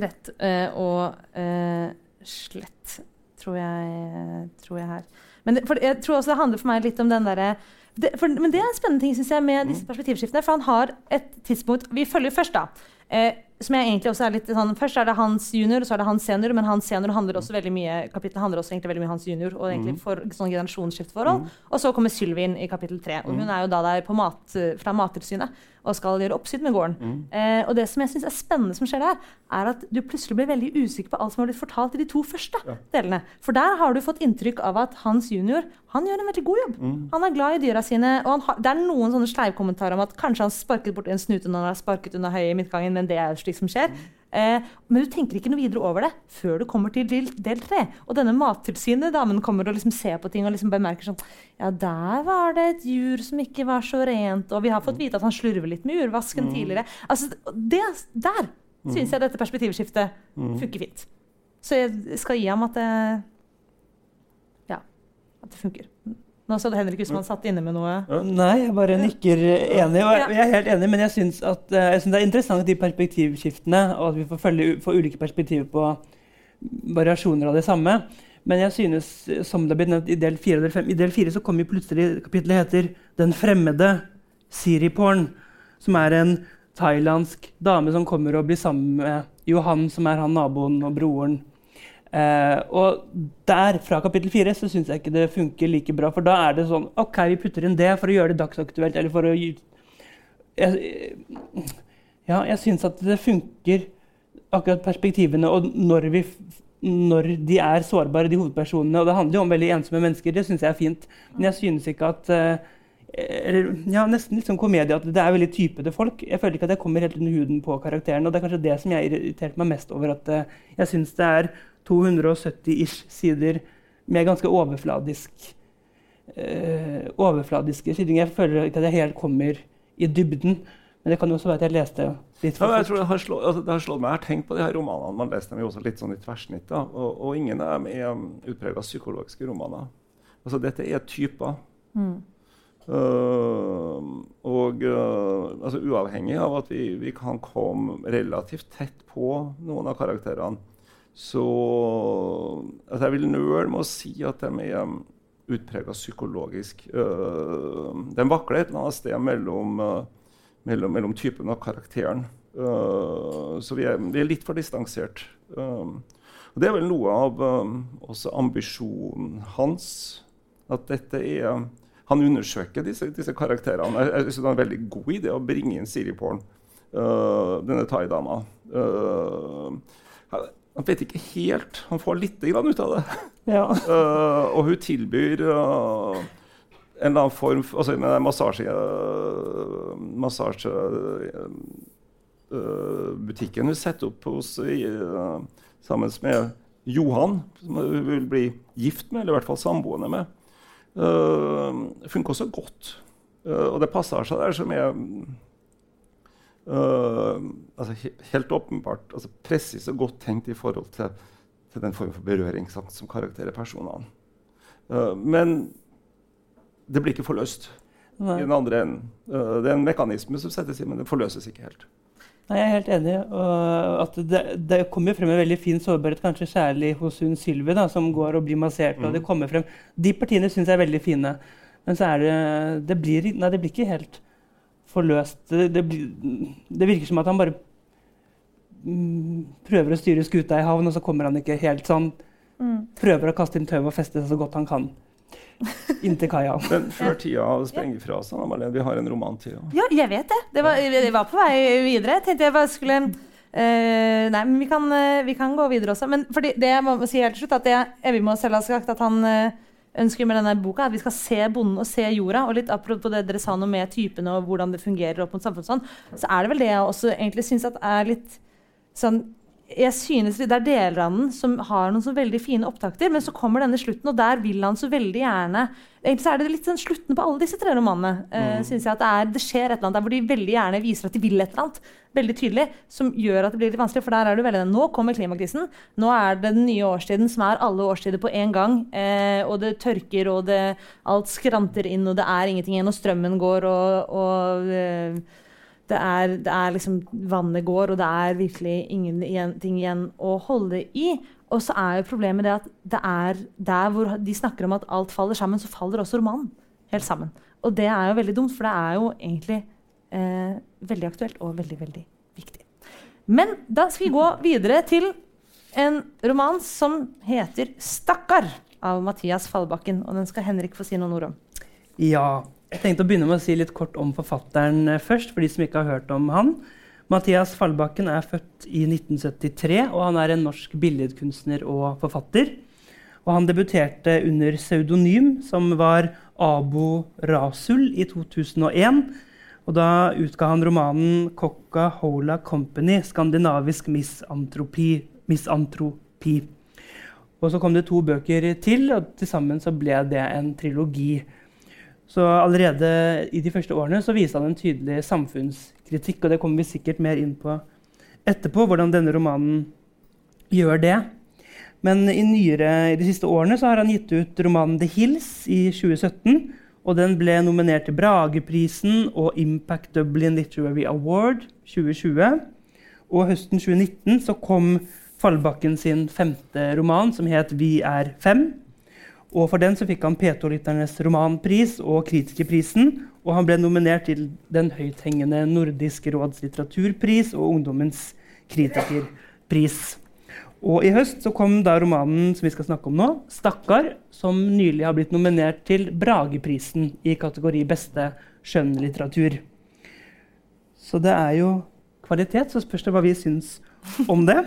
Rett eh, og eh, slett, tror jeg, tror jeg her. Men det, for jeg tror også det handler for meg litt om den derre men det er en spennende ting synes jeg, med disse perspektivskiftene. For han har et tidspunkt Vi følger først, da. Eh, som jeg egentlig også er litt sånn, Først er det hans junior, og så er det hans senior. Men hans senior handler også veldig mye kapittelet handler også egentlig veldig mye om hans junior. og egentlig for sånn generasjonsskiftforhold. Og så kommer Sylvin i kapittel tre. Og hun er jo da der på mat, fra Mattilsynet og skal gjøre oppsyn med gården. Eh, og det som jeg synes er spennende som skjer der, er at du plutselig blir veldig usikker på alt som har blitt fortalt i de to første Ja. delene. For der har du fått inntrykk av at hans junior han gjør en veldig god jobb. Han er glad i dyra sine. og han har, Det er noen sånne sleivkommentarer om at kanskje han sparket bort en snute når han har sparket under høyet i midtgangen, men det er slik som skjer. Eh, men du tenker ikke noe videre over det før du kommer til del, tre. Og denne Mattilsynet-damen kommer og liksom ser på ting og liksom bemerker sånn Ja, der var det et jur som ikke var så rent, og vi har fått vite at han slurver litt med urvasken tidligere. Altså, det, Der syns jeg dette perspektivskiftet funker fint. Så jeg skal gi ham at det Ja, at det funker. Nå så det Henrik ut som han satt inne med noe. Nei, jeg bare nikker enig. Og jeg, er helt enig, men jeg syns, at, eh, jeg syns det er interessant de perspektivskiftene, og at vi får følge får ulike perspektiver på variasjoner av det samme. Men jeg synes, som det har blitt nevnt i del fire del fem I del fire så kommer plutselig kapittelet heter 'Den fremmede Siriporn', som er en thailandsk dame som kommer og blir sammen med Johan, som er han naboen og broren. Eh, og der, fra kapittel fire, så syns jeg ikke det funker like bra. For da er det sånn OK, vi putter inn det for å gjøre det dagsaktuelt, eller for å gi jeg, Ja, jeg syns at det funker, akkurat perspektivene, og når, vi, når de er sårbare, de hovedpersonene. Og det handler jo om veldig ensomme mennesker, det syns jeg er fint. Men jeg synes ikke at eh, eller, ja, Nesten litt sånn komedie at det er veldig typete folk. Jeg føler ikke at jeg kommer helt under huden på karakteren. Og det er kanskje det som jeg irriterte meg mest over. at eh, Jeg syns det er 270-ish sider med ganske overfladisk eh, overfladiske skildringer. Jeg føler ikke at jeg helt kommer i dybden. Men det kan jo også være at jeg leste litt Ja, for Ja, jeg tror det har, slå, altså, det har slått meg. Jeg har tenkt på de her romanene. Man leser dem jo også litt sånn i tverrsnitt. Da, og, og ingen av dem er um, utprega psykologiske romaner. Altså, dette er typer. Uh, og uh, altså, uavhengig av at vi, vi kan komme relativt tett på noen av karakterene, så at Jeg vil nøle med å si at de er um, utprega psykologisk. Uh, de vakler et eller annet sted mellom, uh, mellom, mellom typen og karakteren. Uh, så vi er, vi er litt for distansert. Um, og det er vel noe av um, også ambisjonen hans. At dette er Han undersøker disse, disse karakterene. Jeg, jeg synes det er en veldig god idé å bringe inn Siri Porn, denne thaidama. Uh, han- vet ikke helt Han får lite grann ut av det. Ja. Uh, <laughs> og hun tilbyr uh, en eller annen form for, Altså med massasje... Massasje uh, uh, hun setter opp hos sammen med Johan, som hun vil bli gift med, eller i hvert fall samboende med, uh, funker også godt. Uh, og det passer seg der som er altså he helt åpenbart altså presis og godt tenkt i forhold til, til den formen for berøringsangst som karakterer personene. Uh, men det blir ikke forløst i den andre enden. Uh, det er en mekanisme som settes inn, men det forløses ikke helt. Nei, jeg er helt enig. Og at det, det kommer frem en veldig fin sårbarhet, kanskje særlig hos hun Sylvi, som går og blir massert. og det kommer frem. De partiene syns jeg er veldig fine. Men så er det Det blir, nei, det blir ikke helt forløst. Det, det, det virker som at han bare mm, prøver å styre skuta i havn, og så kommer han ikke helt sånn. Prøver å kaste inn tau og feste seg så godt han kan. <laughs> Inntil kaia. Men før tida sprenger fra seg, Marlene, vi har en roman til. ja. Jeg vet det. Det var, jeg var på vei videre. Jeg tenkte jeg bare skulle Uh, Nei, men vi kan, eh, vi kan gå videre også. Men fordi det jeg må si helt til slutt, at jeg, må selv ha sagt at han eh, ønsker med denne boka at vi skal se bonden og se jorda. Og litt apropos det dere sa noe med typene og hvordan det fungerer opp mot samfunnet, sånn, så er det vel det jeg også egentlig syns at er litt sånn jeg synes Det er deler av den som har noen så veldig fine opptakter, men så kommer denne slutten, og der vil han så veldig gjerne Egentlig så er det litt sånn slutten på alle disse tre romanene. Uh, synes jeg at det, er, det skjer et eller annet der hvor de veldig gjerne viser at de vil et eller annet. Veldig tydelig, Som gjør at det blir litt vanskelig. For der er du veldig Nå kommer klimakrisen. Nå er det den nye årstiden som er alle årstider på en gang. Uh, og det tørker, og det, alt skranter inn, og det er ingenting igjen, og strømmen går, og, og eh, det er, det er liksom Vannet går, og det er virkelig ingenting igjen å holde i. Og så er jo problemet det at det er der hvor de snakker om at alt faller sammen, så faller også romanen helt sammen. Og det er jo veldig dumt, for det er jo egentlig eh, veldig aktuelt og veldig, veldig viktig. Men da skal vi gå videre til en roman som heter 'Stakkar' av Mathias Fallbakken. Og den skal Henrik få si noen ord om. Ja, jeg tenkte å begynne med å si litt kort om forfatteren eh, først, for de som ikke har hørt om han. Mathias Fallbakken er født i 1973, og han er en norsk billedkunstner og forfatter. Og han debuterte under pseudonym, som var Abo Rasul, i 2001. Og da utga han romanen 'Coca-Hola Company skandinavisk misantropi'. misantropi. Og så kom det to bøker til, og til sammen så ble det en trilogi. Så allerede i de første årene så viste han en tydelig samfunnskritikk, og det kommer vi sikkert mer inn på etterpå, hvordan denne romanen gjør det. Men i, nyere, i de siste årene så har han gitt ut romanen 'The Hills' i 2017. Og den ble nominert til Brageprisen og Impact Dublin Literary Award 2020. Og høsten 2019 så kom Fallbakken sin femte roman, som het 'Vi er fem'. Og For den så fikk han P2-lytternes romanpris og Kritikerprisen. Og han ble nominert til den høythengende Nordisk råds litteraturpris og Ungdommens kritikerpris. Og I høst så kom da romanen som vi skal snakke om nå, 'Stakkar', som nylig har blitt nominert til Brageprisen i kategori beste skjønnlitteratur. Så det er jo kvalitet, så spørs det hva vi syns om det.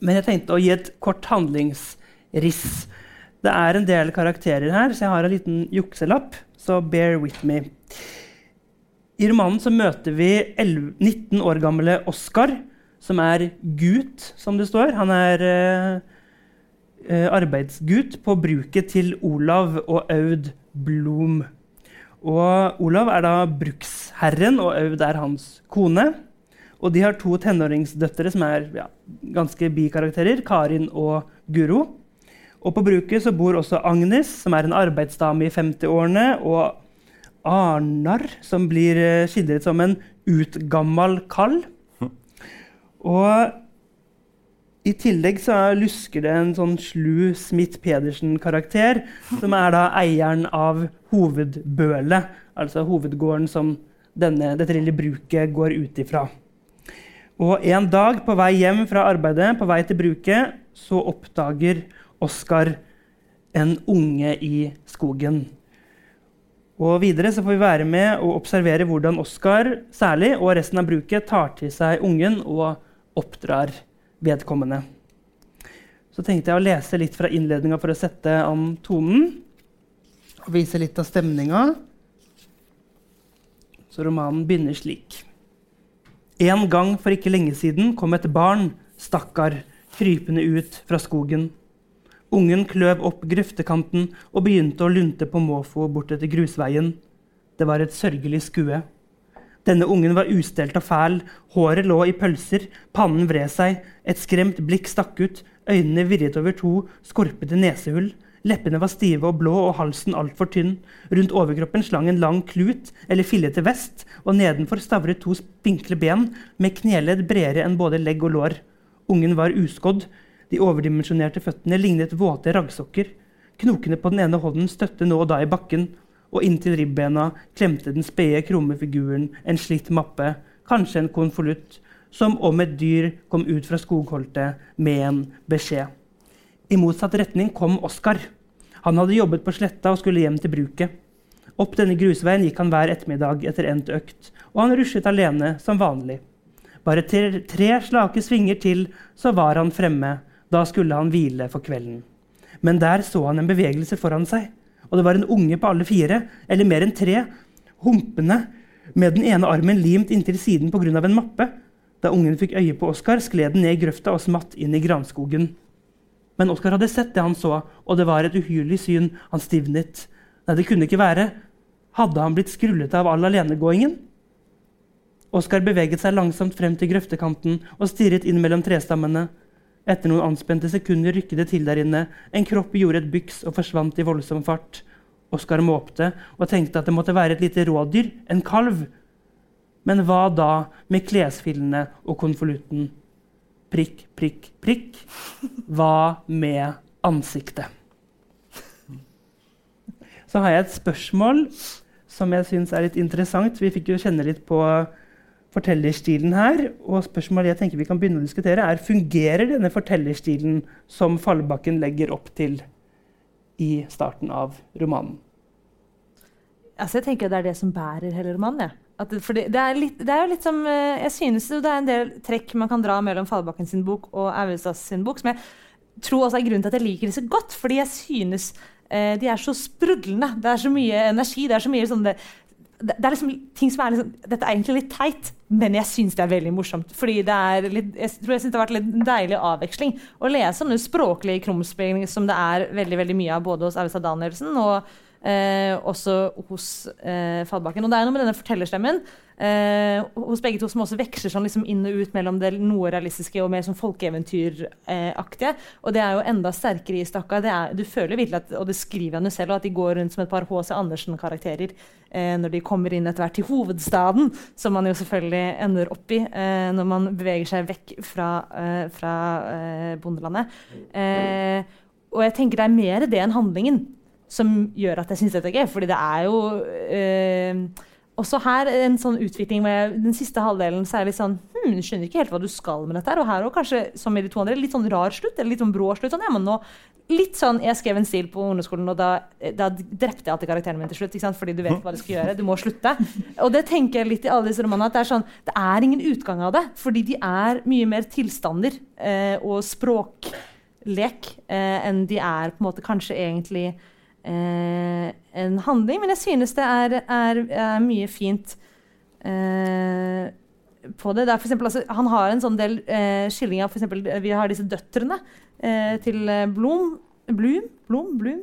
Men jeg tenkte å gi et kort handlingsriss. Det er en del karakterer her, så jeg har en liten jukselapp. Så bear with me. I romanen så møter vi 11, 19 år gamle Oskar, som er gut, som det står. Han er eh, arbeidsgut på bruket til Olav og Aud Blom. Og Olav er da bruksherren, og Aud er hans kone. Og de har to tenåringsdøtre som er ja, ganske bikarakterer, Karin og Guro. Og på bruket så bor også Agnes, som er en arbeidsdame i 50-årene, og Arnar, som blir eh, skildret som en utgammal kall. Og i tillegg så lusker det en sånn slu Smith-Pedersen-karakter, som er da eieren av hovedbølet, altså hovedgården som denne, dette lille bruket går ut ifra. Og en dag på vei hjem fra arbeidet, på vei til bruket, så oppdager Oskar en unge i skogen. Og videre så får vi være med og observere hvordan Oskar særlig, og resten av bruket tar til seg ungen og oppdrar vedkommende. Så tenkte jeg å lese litt fra innledninga for å sette an tonen. Og vise litt av stemninga. Så romanen begynner slik. En gang for ikke lenge siden kom et barn, stakkar, krypende ut fra skogen. Ungen kløv opp grøftekanten og begynte å lunte på måfå bortetter grusveien. Det var et sørgelig skue. Denne ungen var ustelt og fæl, håret lå i pølser, pannen vred seg, et skremt blikk stakk ut, øynene virret over to skorpete nesehull. Leppene var stive og blå og halsen altfor tynn. Rundt overkroppen slang en lang klut eller fillete vest, og nedenfor stavret to spinkle ben med kneledd bredere enn både legg og lår. Ungen var uskodd, de overdimensjonerte føttene lignet våte raggsokker. Knokene på den ene hånden støtte nå og da i bakken, og inntil ribbena klemte den spede, krumme figuren en slitt mappe, kanskje en konvolutt, som om et dyr kom ut fra skogholtet med en beskjed. I motsatt retning kom Oskar. Han hadde jobbet på sletta og skulle hjem til bruket. Opp denne grusveien gikk han hver ettermiddag etter endt økt, og han ruslet alene som vanlig. Bare tre, tre slake svinger til, så var han fremme da skulle han hvile for kvelden. Men der så han en bevegelse foran seg, og det var en unge på alle fire, eller mer enn tre, humpende med den ene armen limt inntil siden pga. en mappe. Da ungen fikk øye på Oskar, skled den ned i grøfta og smatt inn i granskogen. Men Oskar hadde sett det han så, og det var et uhyrlig syn. Han stivnet. Nei, det kunne ikke være. Hadde han blitt skrullet av all alenegåingen? Oskar beveget seg langsomt frem til grøftekanten og stirret inn mellom trestammene. Etter noen anspente sekunder rykket det til der inne. En kropp gjorde et byks og forsvant i voldsom fart. Oskar måpte og tenkte at det måtte være et lite rådyr, en kalv. Men hva da med klesfillene og konvolutten? Prikk, prikk, prikk. Hva med ansiktet? Så har jeg et spørsmål som jeg syns er litt interessant. Vi fikk jo kjenne litt på fortellerstilen her. Og spørsmålet jeg tenker vi kan begynne å diskutere er, Fungerer denne fortellerstilen som Fallbakken legger opp til i starten av romanen? Altså, jeg tenker Det er det som bærer hele romanen. Ja. Det, det, det, er litt, det, er jo litt som eh, Jeg synes det er en del trekk man kan dra mellom Fallbakken sin bok og Auestads sin bok, som jeg tror også er grunnen til at jeg liker så godt. Fordi jeg synes eh, de er så sprudlende. Det er så mye energi. Det er så mye sånn det, det, er liksom ting som er liksom, Dette er egentlig litt teit, men jeg syns det er veldig morsomt. fordi det er litt, Jeg tror jeg synes det har vært litt deilig avveksling å lese sånne språklige krumspring som det er veldig veldig mye av både hos Austad Danielsen og Eh, også hos eh, Fadbakken. Og det er noe med denne fortellerstemmen eh, hos begge to som også veksler sånn liksom inn og ut mellom det noe realistiske og mer sånn folkeeventyraktige. og det er jo enda sterkere i Stakka. Er, du føler virkelig at, og det skriver han jo selv, at de går rundt som et par H.C. Andersen-karakterer eh, når de kommer inn etter hvert til hovedstaden, som man jo selvfølgelig ender opp i eh, når man beveger seg vekk fra, eh, fra bondelandet. og jeg tenker det er mer det enn handlingen som gjør at jeg syns dette er gøy. Fordi det er jo eh, også her en sånn utvikling med den siste halvdelen så er det litt sånn hm, skjønner ikke helt hva du skal med dette her. Og her òg kanskje som i de to andre, litt sånn rar slutt, eller litt sånn brå slutt. Sånn, ja, men nå, litt sånn, Jeg skrev en stil på ungdomsskolen, og da, da drepte jeg alltid karakteren min til slutt. ikke? Fordi du vet hva du skal gjøre. Du må slutte. <laughs> Og det tenker jeg litt i alle disse romanene, at det er sånn, det er ingen utgang av det. Fordi de er mye mer tilstander eh, og språklek eh, enn de er på en måte kanskje egentlig eh, en handling. Men jeg synes det er, er, er mye fint eh, på det. det for eksempel, altså, han har en sånn del eh, skildring av f.eks. Vi har disse døtrene eh, til Blom, Blum, Blom, Blum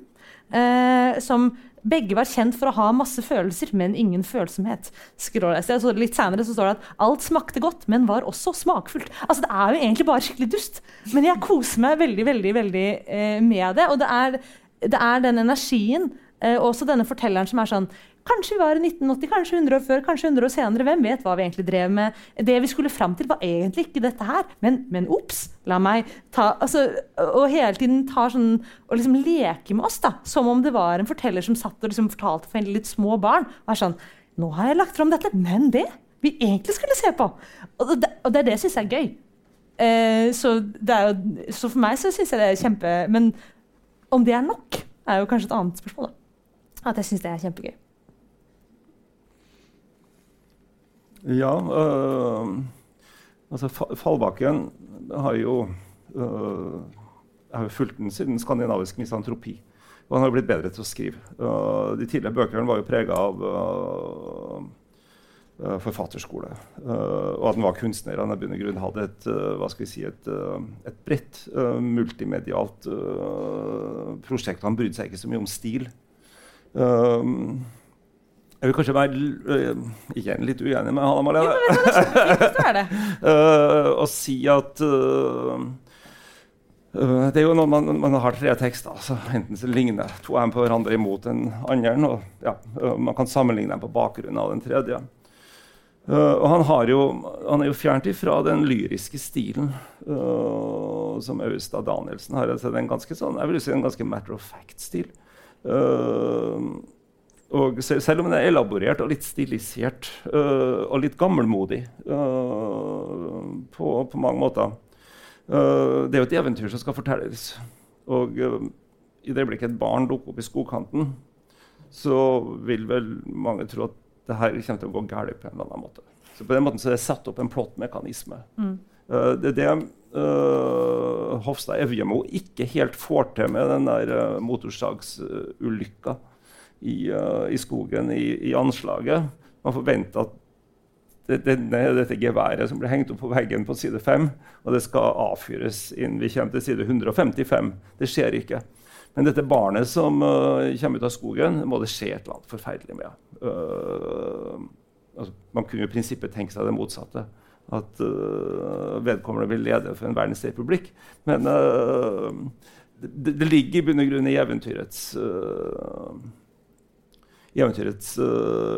eh, som begge var kjent for å ha masse følelser, men ingen følsomhet. Så litt senere så står det at alt smakte godt, men var også smakfullt. Altså Det er jo egentlig bare skikkelig dust, men jeg koser meg veldig veldig, veldig eh, med det. Og det er det er den energien, og også denne fortelleren som er sånn Kanskje vi var i 1980, kanskje 100 år før, kanskje 100 år senere. Hvem vet hva vi egentlig drev med? Det vi skulle fram til, var egentlig ikke dette her. Men, men ops, la meg ta altså, Og hele tiden tar sånn, og liksom leke med oss, da. Som om det var en forteller som satt og liksom fortalte for en litt små barn. Og er sånn Nå har jeg lagt fram dette, men det vi egentlig skulle se på. Og det, og det det jeg syns er gøy. Eh, så, jo, så, for meg så syns jeg det er kjempe Men om det er nok, er jo kanskje et annet spørsmål. da. At jeg syns det er kjempegøy. Ja øh, altså Fallbakken har jo øh, har jo fulgt den siden skandinavisk misantropi. Og han har blitt bedre til å skrive. Uh, de tidligere bøkene var jo prega av uh, forfatterskole. og at han var kunstner. Han i grunn hadde et, hva skal vi si, et, et bredt multimedialt prosjekt. Han brydde seg ikke så mye om stil. jeg vil kanskje være ikke litt uenig med Hanna Malene. og <laughs> si at det er jo når man, man, har tre tekster, altså, enten så ligner to av dem på hverandre imot den andre. og ja, Man kan sammenligne dem på bakgrunn av den tredje. Uh, og han, jo, han, er jo fjernt ifra den lyriske stilen uh, som Austad Danielsen har. Altså, det er en ganske sånn, jeg vil si en ganske matter of fact-stil. Uh, og selv om den er elaborert og litt stilisert og litt gammelmodig på, på, mange måter Det er jo et eventyr som skal fortelles. Og i det øyeblikket et barn dukker opp i skogkanten, så vil vel mange tro at det her kommer til å gå galt på en eller annen måte. Så på den måten så er det satt opp en plottmekanisme. Mm. Uh, det er det uh, Hofstad Evjemo ikke helt får til med den der uh, motorsagsulykka i, i, skogen i, i, anslaget. Man forventer at det, det, dette geværet som blir hengt opp på veggen på side 5, og det skal avfyres innen vi kommer til side 155. Det skjer ikke. Men dette barnet som uh, kommer ut av skogen, må det skje et eller annet forferdelig med. Uh, altså, man kunne jo i prinsippet tenke seg det motsatte. At uh, vedkommende vil lede for en verdensrepublikk. Men det, det, ligger i bunn og grunn i eventyrets eventyrets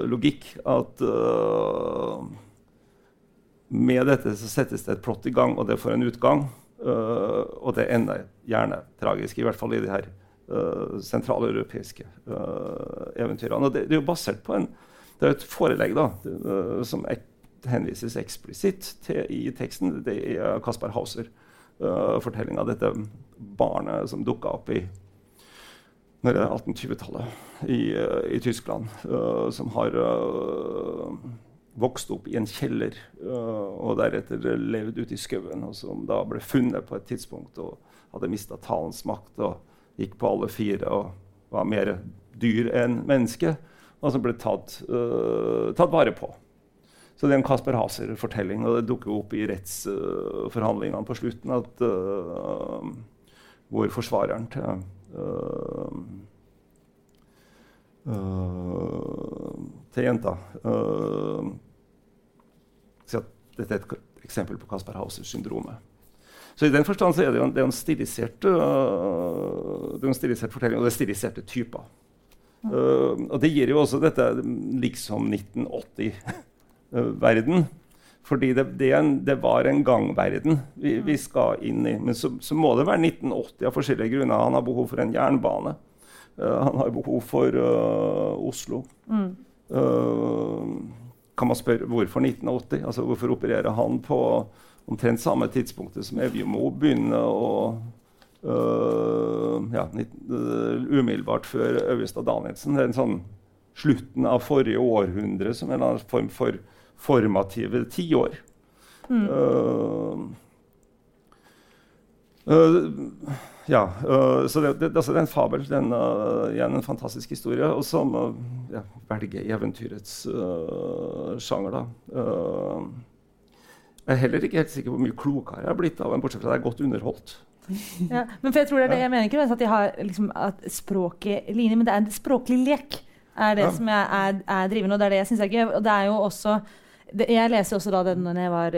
logikk at med dette så settes det et plott i gang, og det får en utgang. Uh, og det ender gjerne tragisk, i hvert fall i de her uh, sentraleuropeiske uh, eventyrene. Og det, det, er jo basert på en, det er et forelegg da, det, uh, som ek, henvises eksplisitt til i teksten. Det er Kaspar Hauser-fortellinga av dette barnet som dukka opp i 1820-tallet i, i, Tyskland, som har vokste opp i en kjeller uh, og deretter levd ute i skauen, og som da ble funnet på et tidspunkt og hadde mista talens makt og gikk på alle fire og var mer dyr enn menneske, og som ble tatt, uh, tatt vare på. Så det er en Kasper Haser-fortelling, og det dukker opp i rettsforhandlingene uh, på slutten at, hvor forsvareren til Uh, til jenta. Uh, dette er et eksempel på Kasper Hauser-syndromet. Så I den forstand så er det jo en, det en stilisert, uh, det en stilisert fortelling, og det er stiliserte typer. Uh, og det gir jo også dette liksom 1980-verden. Fordi det, det, en, det, var en gangverden vi, vi, skal inn i. Men så, så, må det være 1980 av forskjellige grunner. Han har behov for en jernbane. Uh, han har behov for Oslo. Mm. kan man spørre hvorfor 1980? Altså Hvorfor opererer han på omtrent samme tidspunktet som Evjemo begynner å uh, ja, uh, Umiddelbart før Øyestad Danielsen. Det er en sånn slutten av forrige århundre som en form for formative tiår. Mm. Uh, ja, så det, det, altså det, er en fabel. Er igjen en fantastisk historie. Og som ja, velger eventyrets sjanger, da. Jeg er heller ikke helt sikker på hvor mye klokere jeg har blitt av den, bortsett fra at jeg er godt underholdt. <laughs> Ja, men for Jeg tror det er det jeg mener ikke at, har, liksom, at språket ligner, men det er en språklig lek. er det ja. som er, er, er drivende, og det er det jeg syns er gøy. Og det er jo også jeg leser også da den når jeg var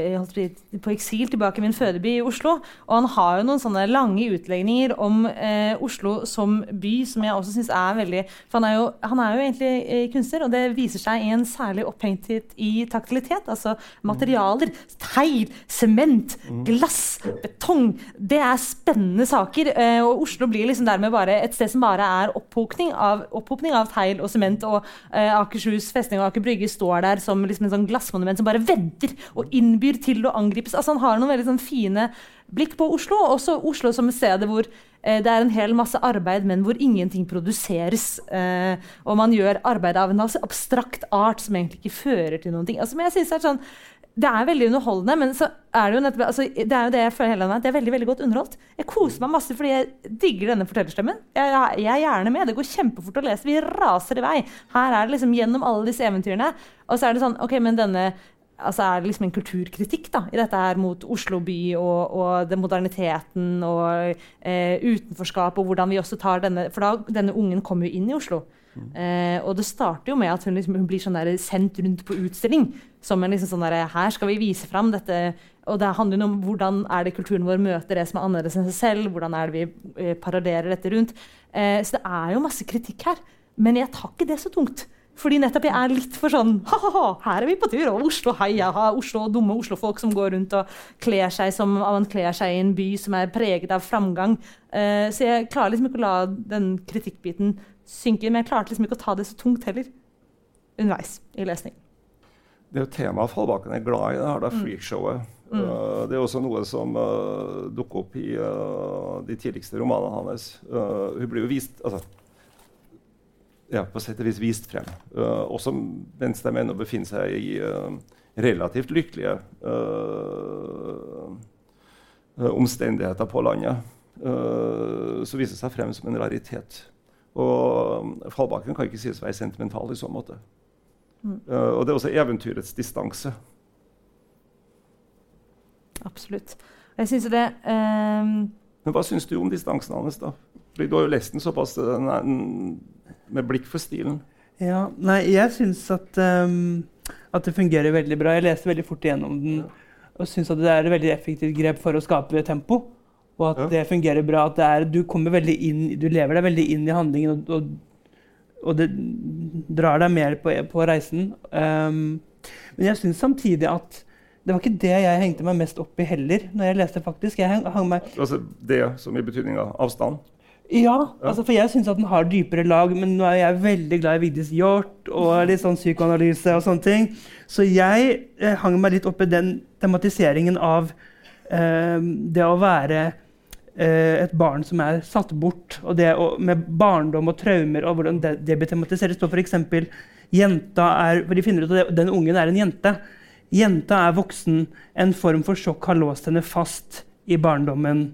på eksil tilbake i min fødeby i Oslo. Og han har jo noen sånne lange utlegninger om eh, Oslo som by, som jeg også syns er veldig For han er, jo, han er jo egentlig eh, kunstner, og det viser seg i en særlig opphengthet i taktilitet. Altså materialer. teil, sement, mm. glass, betong. Det er spennende saker. Eh, og Oslo blir liksom dermed bare et sted som bare er opphopning av, opphopning av teil og sement. Og eh, Akershus festning og Aker Brygge står der som liksom en sånn monument som bare venter og innbyr til å angripes. Altså, han har noen veldig sånn, fine blikk på Oslo, også Oslo som et sted hvor eh, det er en hel masse arbeid, men hvor ingenting produseres. Eh, og man gjør arbeid av en abstrakt art som egentlig ikke fører til noen ting. Altså, men jeg synes det er sånn det er veldig underholdende, men så er det jo nettopp, altså, det er jo det jeg føler hele tiden, det er veldig veldig godt underholdt. Jeg koser meg masse fordi jeg digger denne fortellerstemmen. Jeg, jeg, er gjerne med. Det går kjempefort å lese. Vi raser i vei. Her er det liksom gjennom alle disse eventyrene. Og så er det sånn OK, men denne altså er det liksom en kulturkritikk da, i dette her mot Oslo by og, og den moderniteten og eh, utenforskap, og hvordan vi også tar denne For da, denne ungen kommer jo inn i Oslo. Eh, og det starter jo med at hun, liksom, hun blir sånn der, sendt rundt på utstilling. Som en liksom sånn der, Her skal vi vise fram dette. Og det handler om hvordan er det kulturen vår møter det som er annerledes enn seg selv. Hvordan er det vi eh, paraderer dette rundt. Eh, så det er jo masse kritikk her. Men jeg tar ikke det så tungt. Fordi nettopp jeg er litt for sånn <laughs> ha-ha, her er vi på tur, og Oslo, heia, ha, Oslo, dumme Oslo-folk som går rundt og kler seg som man kler seg i en by som er preget av framgang. Uh, så jeg klarer liksom ikke å la den kritikkbiten synke, men jeg klarte liksom ikke å ta det så tungt heller underveis i lesning. Det er jo temaet Fallbakken er glad i, det her det er freakshowet. Mm. Uh, det er også noe som uh, dukker opp i de tidligste romanene hans. hun blir jo vist altså, ja, på sett og vis vist frem. Uh, også mens de ennå befinner seg i uh, relativt lykkelige uh, omstendigheter på landet. så viser det seg frem som en raritet. Og Fallbakken kan ikke sies å være sentimental i så måte. Mm. og det er også eventyrets distanse. Absolutt. Jeg syns det Men hva syns du om distansen hans? da? Du har jo lest den såpass den med blikk for stilen? Ja, nei, jeg syns at, um, at, det fungerer veldig bra. Jeg leste veldig fort igjennom den og syns at det er et veldig effektivt grep for å skape tempo. Og at ja. det fungerer bra. At er, du kommer veldig inn, du lever deg veldig inn i handlingen, og, og, og det drar deg mer på, på reisen. Um, men jeg syns samtidig at det var ikke det jeg hengte meg mest opp i heller. når jeg leste faktisk. Jeg hang, hang meg Altså det som i betydninga avstand? Ja, altså for jeg syns at den har dypere lag, men nå er jeg veldig glad i Vigdis Hjorth og litt sånn psykoanalyse og sånne ting. Så jeg eh, hang meg litt opp i den tematiseringen av eh, det å være eh, et barn som er satt bort, og det å, med barndom og traumer, og hvordan det, det blir tematisert. Så f.eks. jenta er For de finner ut at den ungen er en jente. Jenta er voksen. En form for sjokk har låst henne fast i barndommen.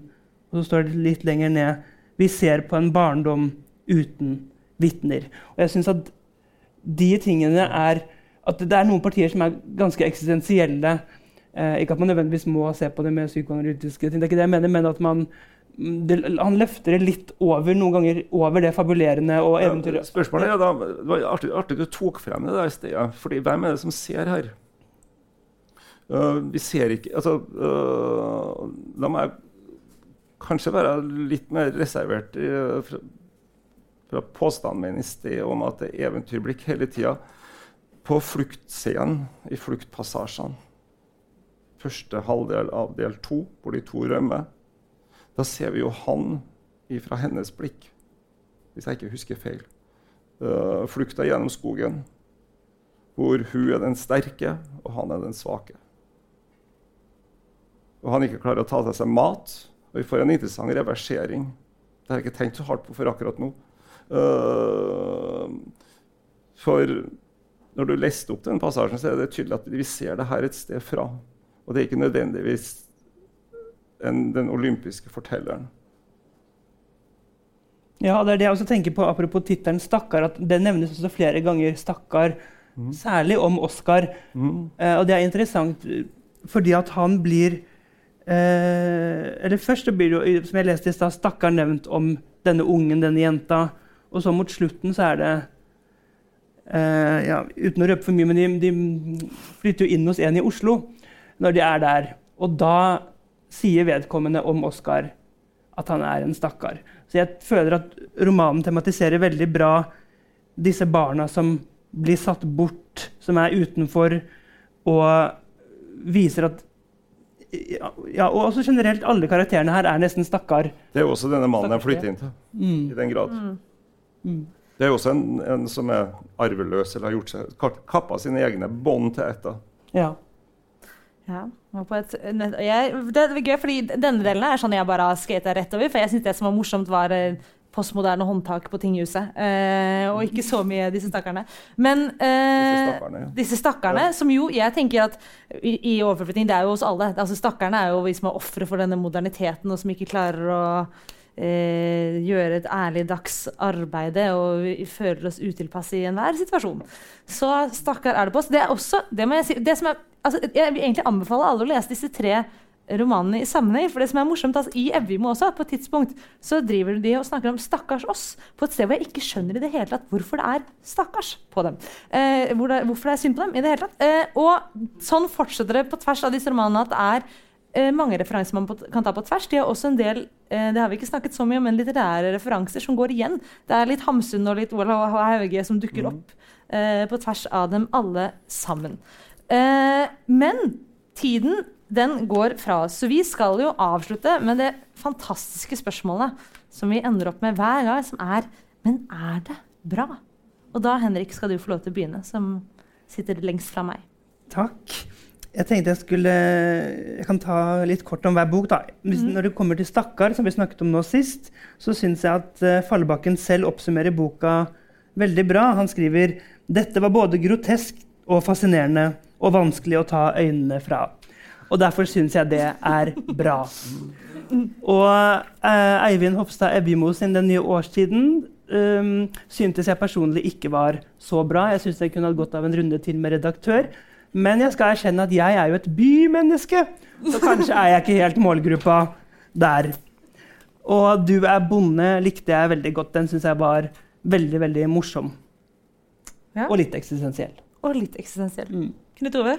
Og så står det litt lenger ned vi ser på en barndom uten vitner. Og jeg synes at de tingene er At det er noen partier som er ganske eksistensielle. Eh, ikke at man nødvendigvis må se på det med psykoanalytiske ting, det er ikke det jeg mener, men at man det, han løfter det litt over noen ganger over det fabulerende og eventyret. Ja, spørsmålet er da, Det var artig, artig du tok frem det der stedet. fordi hvem er det som ser her? Uh, vi ser ikke altså, uh, La meg kanskje være litt mer reservert i, fra, fra, påstanden min i sted om at det er eventyrblikk hele tida. På fluktscenen i fluktpassasjene, første halvdel av del to, hvor de to rømmer, da ser vi jo han ifra hennes blikk, hvis jeg ikke husker feil. Uh, flukta gjennom skogen, hvor hun er den sterke, og han er den svake. Og han ikke klarer å ta til seg mat, og vi får en interessant reversering. Det har jeg ikke tenkt så hardt på for akkurat nå. Uh, for når du leste opp den passasjen, så er det tydelig at vi ser det her et sted fra. Og det er ikke nødvendigvis en, den olympiske fortelleren. Ja, det er det jeg også tenker på apropos tittelen 'Stakkar'. at Det nevnes også flere ganger 'stakkar', mm. særlig om Oscar. Mm. Uh, og det er interessant fordi at han blir Eh, eller Først blir det jo, som jeg leste i stad, stakkar nevnt om denne ungen, denne jenta. Og så mot slutten så er det eh, ja, Uten å røpe for mye, men de, de, flytter jo inn hos en i Oslo når de er der. Og da sier vedkommende om Oscar at han er en stakkar. Så jeg føler at romanen tematiserer veldig bra disse barna som blir satt bort, som er utenfor, og viser at ja, og også generelt, alle karakterene her er nesten stakkar. Det er jo også denne mannen jeg flytter inn til. Mm. i den grad. Mm. mm. Det er jo også en, en, som er arveløs eller har gjort seg, kappa sine egne bånd til ett. Ja. Ja, et, jeg, det er gøy, fordi Denne delen er sånn jeg bare har skata rett over. For jeg synes det som var morsomt, var eh, postmoderne håndtak på tinghuset. Eh, og ikke så mye disse stakkarene. Men eh, disse stakkarene, ja. disse stakkarene ja. som jo jeg tenker at i, i overflytting, det er jo oss alle. Altså Stakkarene er jo vi som er ofre for denne moderniteten, og som ikke klarer å eh, gjøre et ærlig dags arbeid og vi føler oss utilpass i enhver situasjon. Så stakkar er det på oss. Det er også, det må jeg si, det som er, altså, jeg vil egentlig anbefale alle å lese disse tre romanene i sammenheng. For det som er morsomt, altså, I Evjemo også, på et tidspunkt, så driver de og snakker om 'stakkars oss' på et sted hvor jeg ikke skjønner i det hele tatt hvorfor det er 'stakkars' på dem. Eh, hvor det, hvorfor det er synd på dem i det hele tatt. Eh, og sånn fortsetter det på tvers av disse romanene at det er eh, mange referanser man kan ta på tvers. De har også en del eh, det har vi ikke snakket så mye om, men litterære referanser som går igjen. Det er litt Hamsun og litt Olav Hauge som dukker mm. opp eh, på tvers av dem alle sammen. Eh, men tiden den går fra oss. Så vi skal jo avslutte med det fantastiske spørsmålet som vi ender opp med hver gang, som er Men er det bra? Og da, Henrik, skal du få lov til å begynne, som sitter lengst fra meg. Takk. Jeg tenkte jeg skulle Jeg kan ta litt kort om hver bok. da. Hvis, mm. Når det kommer til 'Stakkar', som vi snakket om nå sist, så syns jeg at uh, Fallebakken selv oppsummerer boka veldig bra. Han skriver dette var både grotesk og fascinerende og vanskelig å ta øynene fra. Og derfor syns jeg det er bra. Og eh, Eivind Hofstad Evjemo sin Den nye årstiden um, syntes jeg personlig ikke var så bra. Jeg syns jeg kunne hatt godt av en runde til med redaktør. Men jeg skal erkjenne at jeg er jo et bymenneske, så kanskje er jeg ikke helt målgruppa der. Og 'Du er bonde' likte jeg veldig godt. Den syns jeg var veldig veldig morsom. Ja. Og litt eksistensiell. Og litt eksistensiell. Mm. Knut Ove?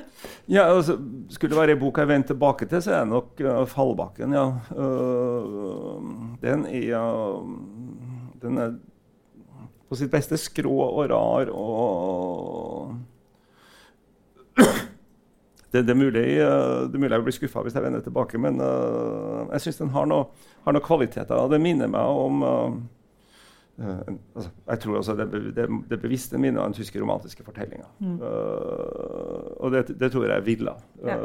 Ja, altså, skulle det være en bok jeg vender tilbake til, så er det nok uh, Fallbakken. ja. Uh, den, er, uh, den er på sitt beste skrå og rar og det, det, er mulig, uh, det er mulig jeg blir skuffa hvis jeg vender tilbake, men jeg syns den har noen noe kvaliteter. Det minner meg om altså, Jeg tror altså det, det, det bevisste minnet av den tyske romantiske fortellinga. Mm. og det, det, tror jeg villa. Ja.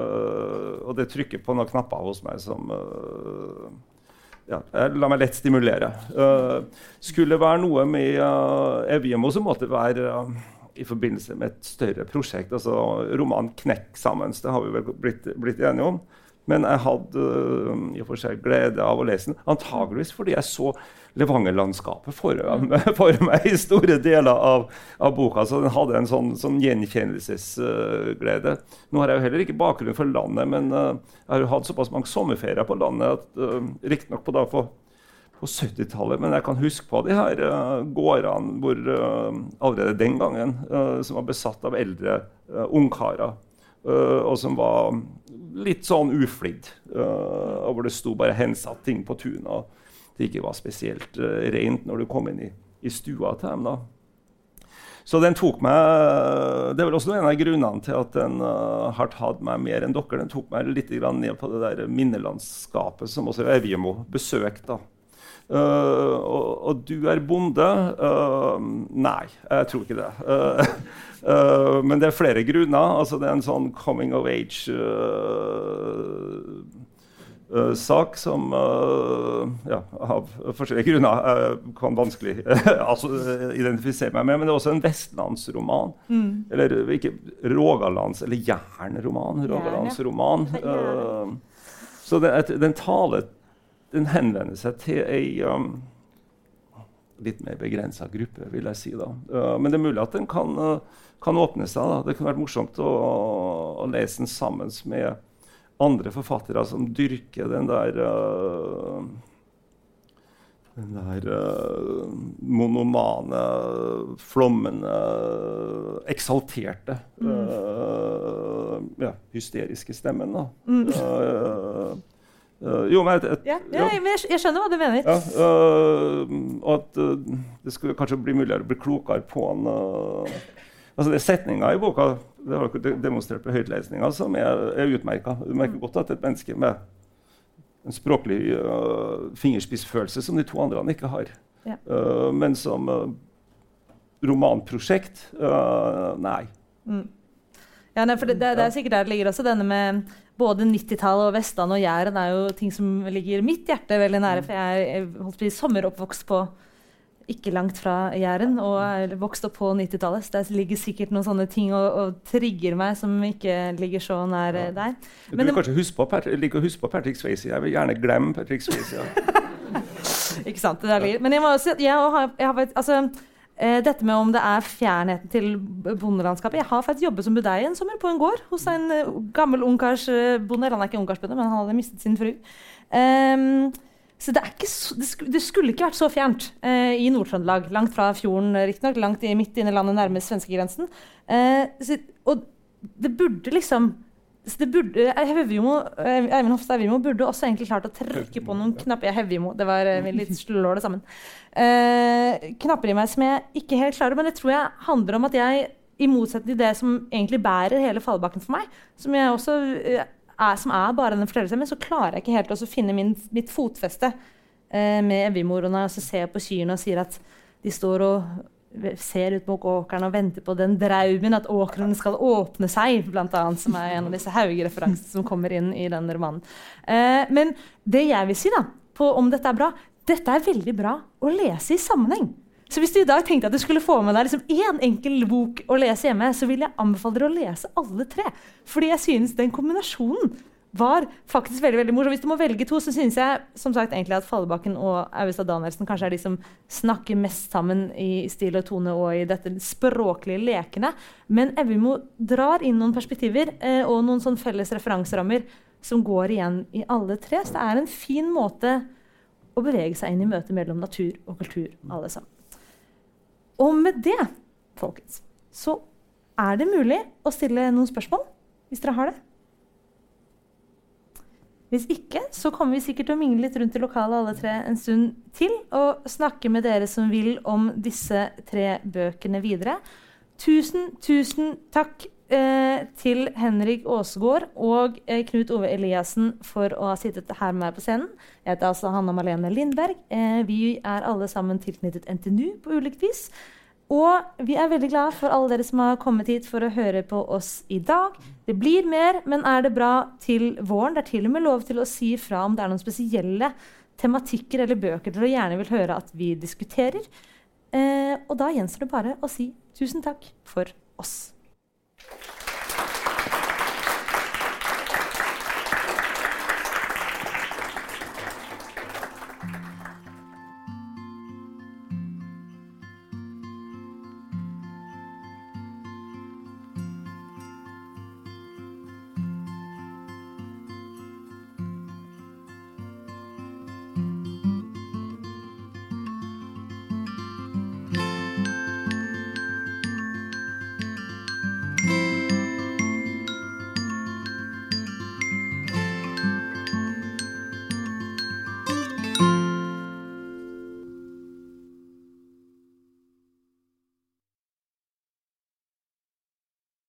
og det trykker på noen knapper hos meg som ja, La meg lett stimulere. skulle det være noe med uh, Evjemo, så måtte det være i forbindelse med et større prosjekt. altså Romanen 'Knekk sammen'. Det har vi vel blitt, blitt enige om. Men jeg hadde uh, i og for seg glede av å lese den. Antageligvis fordi jeg så Levanger-landskapet for, <laughs> for, meg i store deler av, av, boka. Så den hadde en sånn, sånn gjenkjennelsesglede. Uh, Nå har jeg jo heller ikke bakgrunn for landet, men uh, jeg har jo hatt såpass mange sommerferier på landet at uh, riktignok på, da, på på 70-tallet. Men jeg kan huske på de her uh, gårdene hvor uh, allerede den gangen uh, som var besatt av eldre uh, ungkarer. og som var litt sånn uflidd. og hvor det sto bare hensatt ting på tunet. Det ikke var spesielt rent når du kom inn i, i stua til dem. da. Så den tok meg Det er vel også en av grunnene til at den uh, har tatt meg mer enn dere. Den tok meg litt ned på det der minnelandskapet som også Evjemo besøkte. Uh, og, og, du er bonde? Uh, nei, jeg tror ikke det. Uh, <laughs> men det er flere grunner. Altså, det er en sånn coming of age-sak som ja, av forskjellige grunner kan vanskelig <laughs> altså, identifisere meg med. Men det er også en vestlandsroman. Mm. Eller ikke Rogalands, eller Jernroman. Rogalandsroman. så den, den taler den henvender seg til ei um, litt mer begrensa gruppe, vil jeg si. da. Uh, men det er mulig at den kan, uh, kan åpne seg. da. Det kunne vært morsomt å, å, lese den sammen med andre forfattere som dyrker den der uh, den der uh, monomane, flommende, eksalterte mm. uh, ja, hysteriske stemmen. da. Mm. Jo, men, et, et, ja, ja, ja. Jeg, jeg, skjønner hva du mener. Ja, og at det skulle kanskje bli muligere å bli klokere på en altså det er Setninga i boka det har dere demonstrert på høytlesninga som er, er utmerka. Du merker godt at et menneske med en språklig fingerspissfølelse som de to andre ikke har. men som romanprosjekt nei. Mm. Ja, nei, for det, det, det, er sikkert der det ligger også denne med både 90-tallet og Vestlandet og Jæren er jo ting som ligger mitt hjerte veldig nære. For jeg er holdt på, sommeroppvokst på ikke langt fra Jæren og vokst opp på 90-tallet. Så det ligger sikkert noen sånne ting og, og, trigger meg som ikke ligger så nær ja. der. Men, du vil kanskje huske på, like å huske på Patrick Swayze. Jeg vil gjerne glemme Patrick Swayze. Ja. <laughs> ikke sant. Det er litt. Men jeg må også, jeg har, jeg har, altså, Eh, dette med om det er fjernheten til bondelandskapet. Jeg har faktisk jobbet som budeie en sommer på en gård hos en uh, gammel ungkarsbonde. Han er ikke ungkarsbonde, men han hadde mistet sin fru. Um, så det, så, det, skulle, det, skulle ikke vært så fjernt eh, i Nord-Trøndelag. Langt fra fjorden, riktignok. Langt i, midt inne i landet, nærmest svenskegrensen. Uh, og det burde liksom det burde, Hevimo, Eivind Hofstad Evjemo burde også egentlig klart å trekke på noen knapper ja, Hevimo, det var litt <laughs> slår det sammen. Eh, knapper i meg som jeg ikke helt klarer, men det tror jeg handler om at jeg, i motsetning til det som egentlig bærer hele fallbakken for meg, som, jeg også, er, som er bare den fortellelsen, så klarer jeg ikke helt å finne min, mitt fotfeste eh, med Evjemor. Og når jeg ser på kyrne og sier at de står og ser ut mot åkeren og venter på den draumen at åkeren skal åpne seg, blant annet, som er en av disse haugereferansene som kommer inn i den romanen. Eh, men det jeg vil si da, på om dette er bra, dette er veldig bra å lese i sammenheng. Så hvis du i dag tenkte at du skulle få med deg liksom én enkel bok å lese hjemme, så vil jeg anbefale dere å lese alle tre. Fordi jeg synes den kombinasjonen var faktisk veldig veldig morsom. Hvis du må velge to, så synes jeg som sagt egentlig at Fallebakken og Auestad Danielsen kanskje er de som snakker mest sammen i stil og tone og i dette språklige lekene. Men Evjemo drar inn noen perspektiver eh, og noen sånn felles referanserammer som går igjen i alle tre. Så det er en fin måte å bevege seg inn i møtet mellom natur og kultur, alle sammen. Og med det, folkens, så er det mulig å stille noen spørsmål, hvis dere har det. Hvis ikke, så kommer vi sikkert til å mingle litt rundt i lokalet alle tre en stund til og snakke med dere som vil om disse tre bøkene videre. Tusen, tusen takk eh, til Henrik Aasgaard og eh, Knut Ove Eliassen for å ha sittet her med meg på scenen. Jeg heter altså Hanna Malene Lindberg. Eh, vi er alle sammen tilknyttet NTNU på ulikt vis. Og vi er veldig glad for alle dere som har kommet hit for å høre på oss i dag. Det blir mer, men er det bra til våren? Det er til og med lov til å si fra om det er noen spesielle tematikker eller bøker dere gjerne vil høre at vi diskuterer. Eh, og da gjenstår det bare å si tusen takk for oss.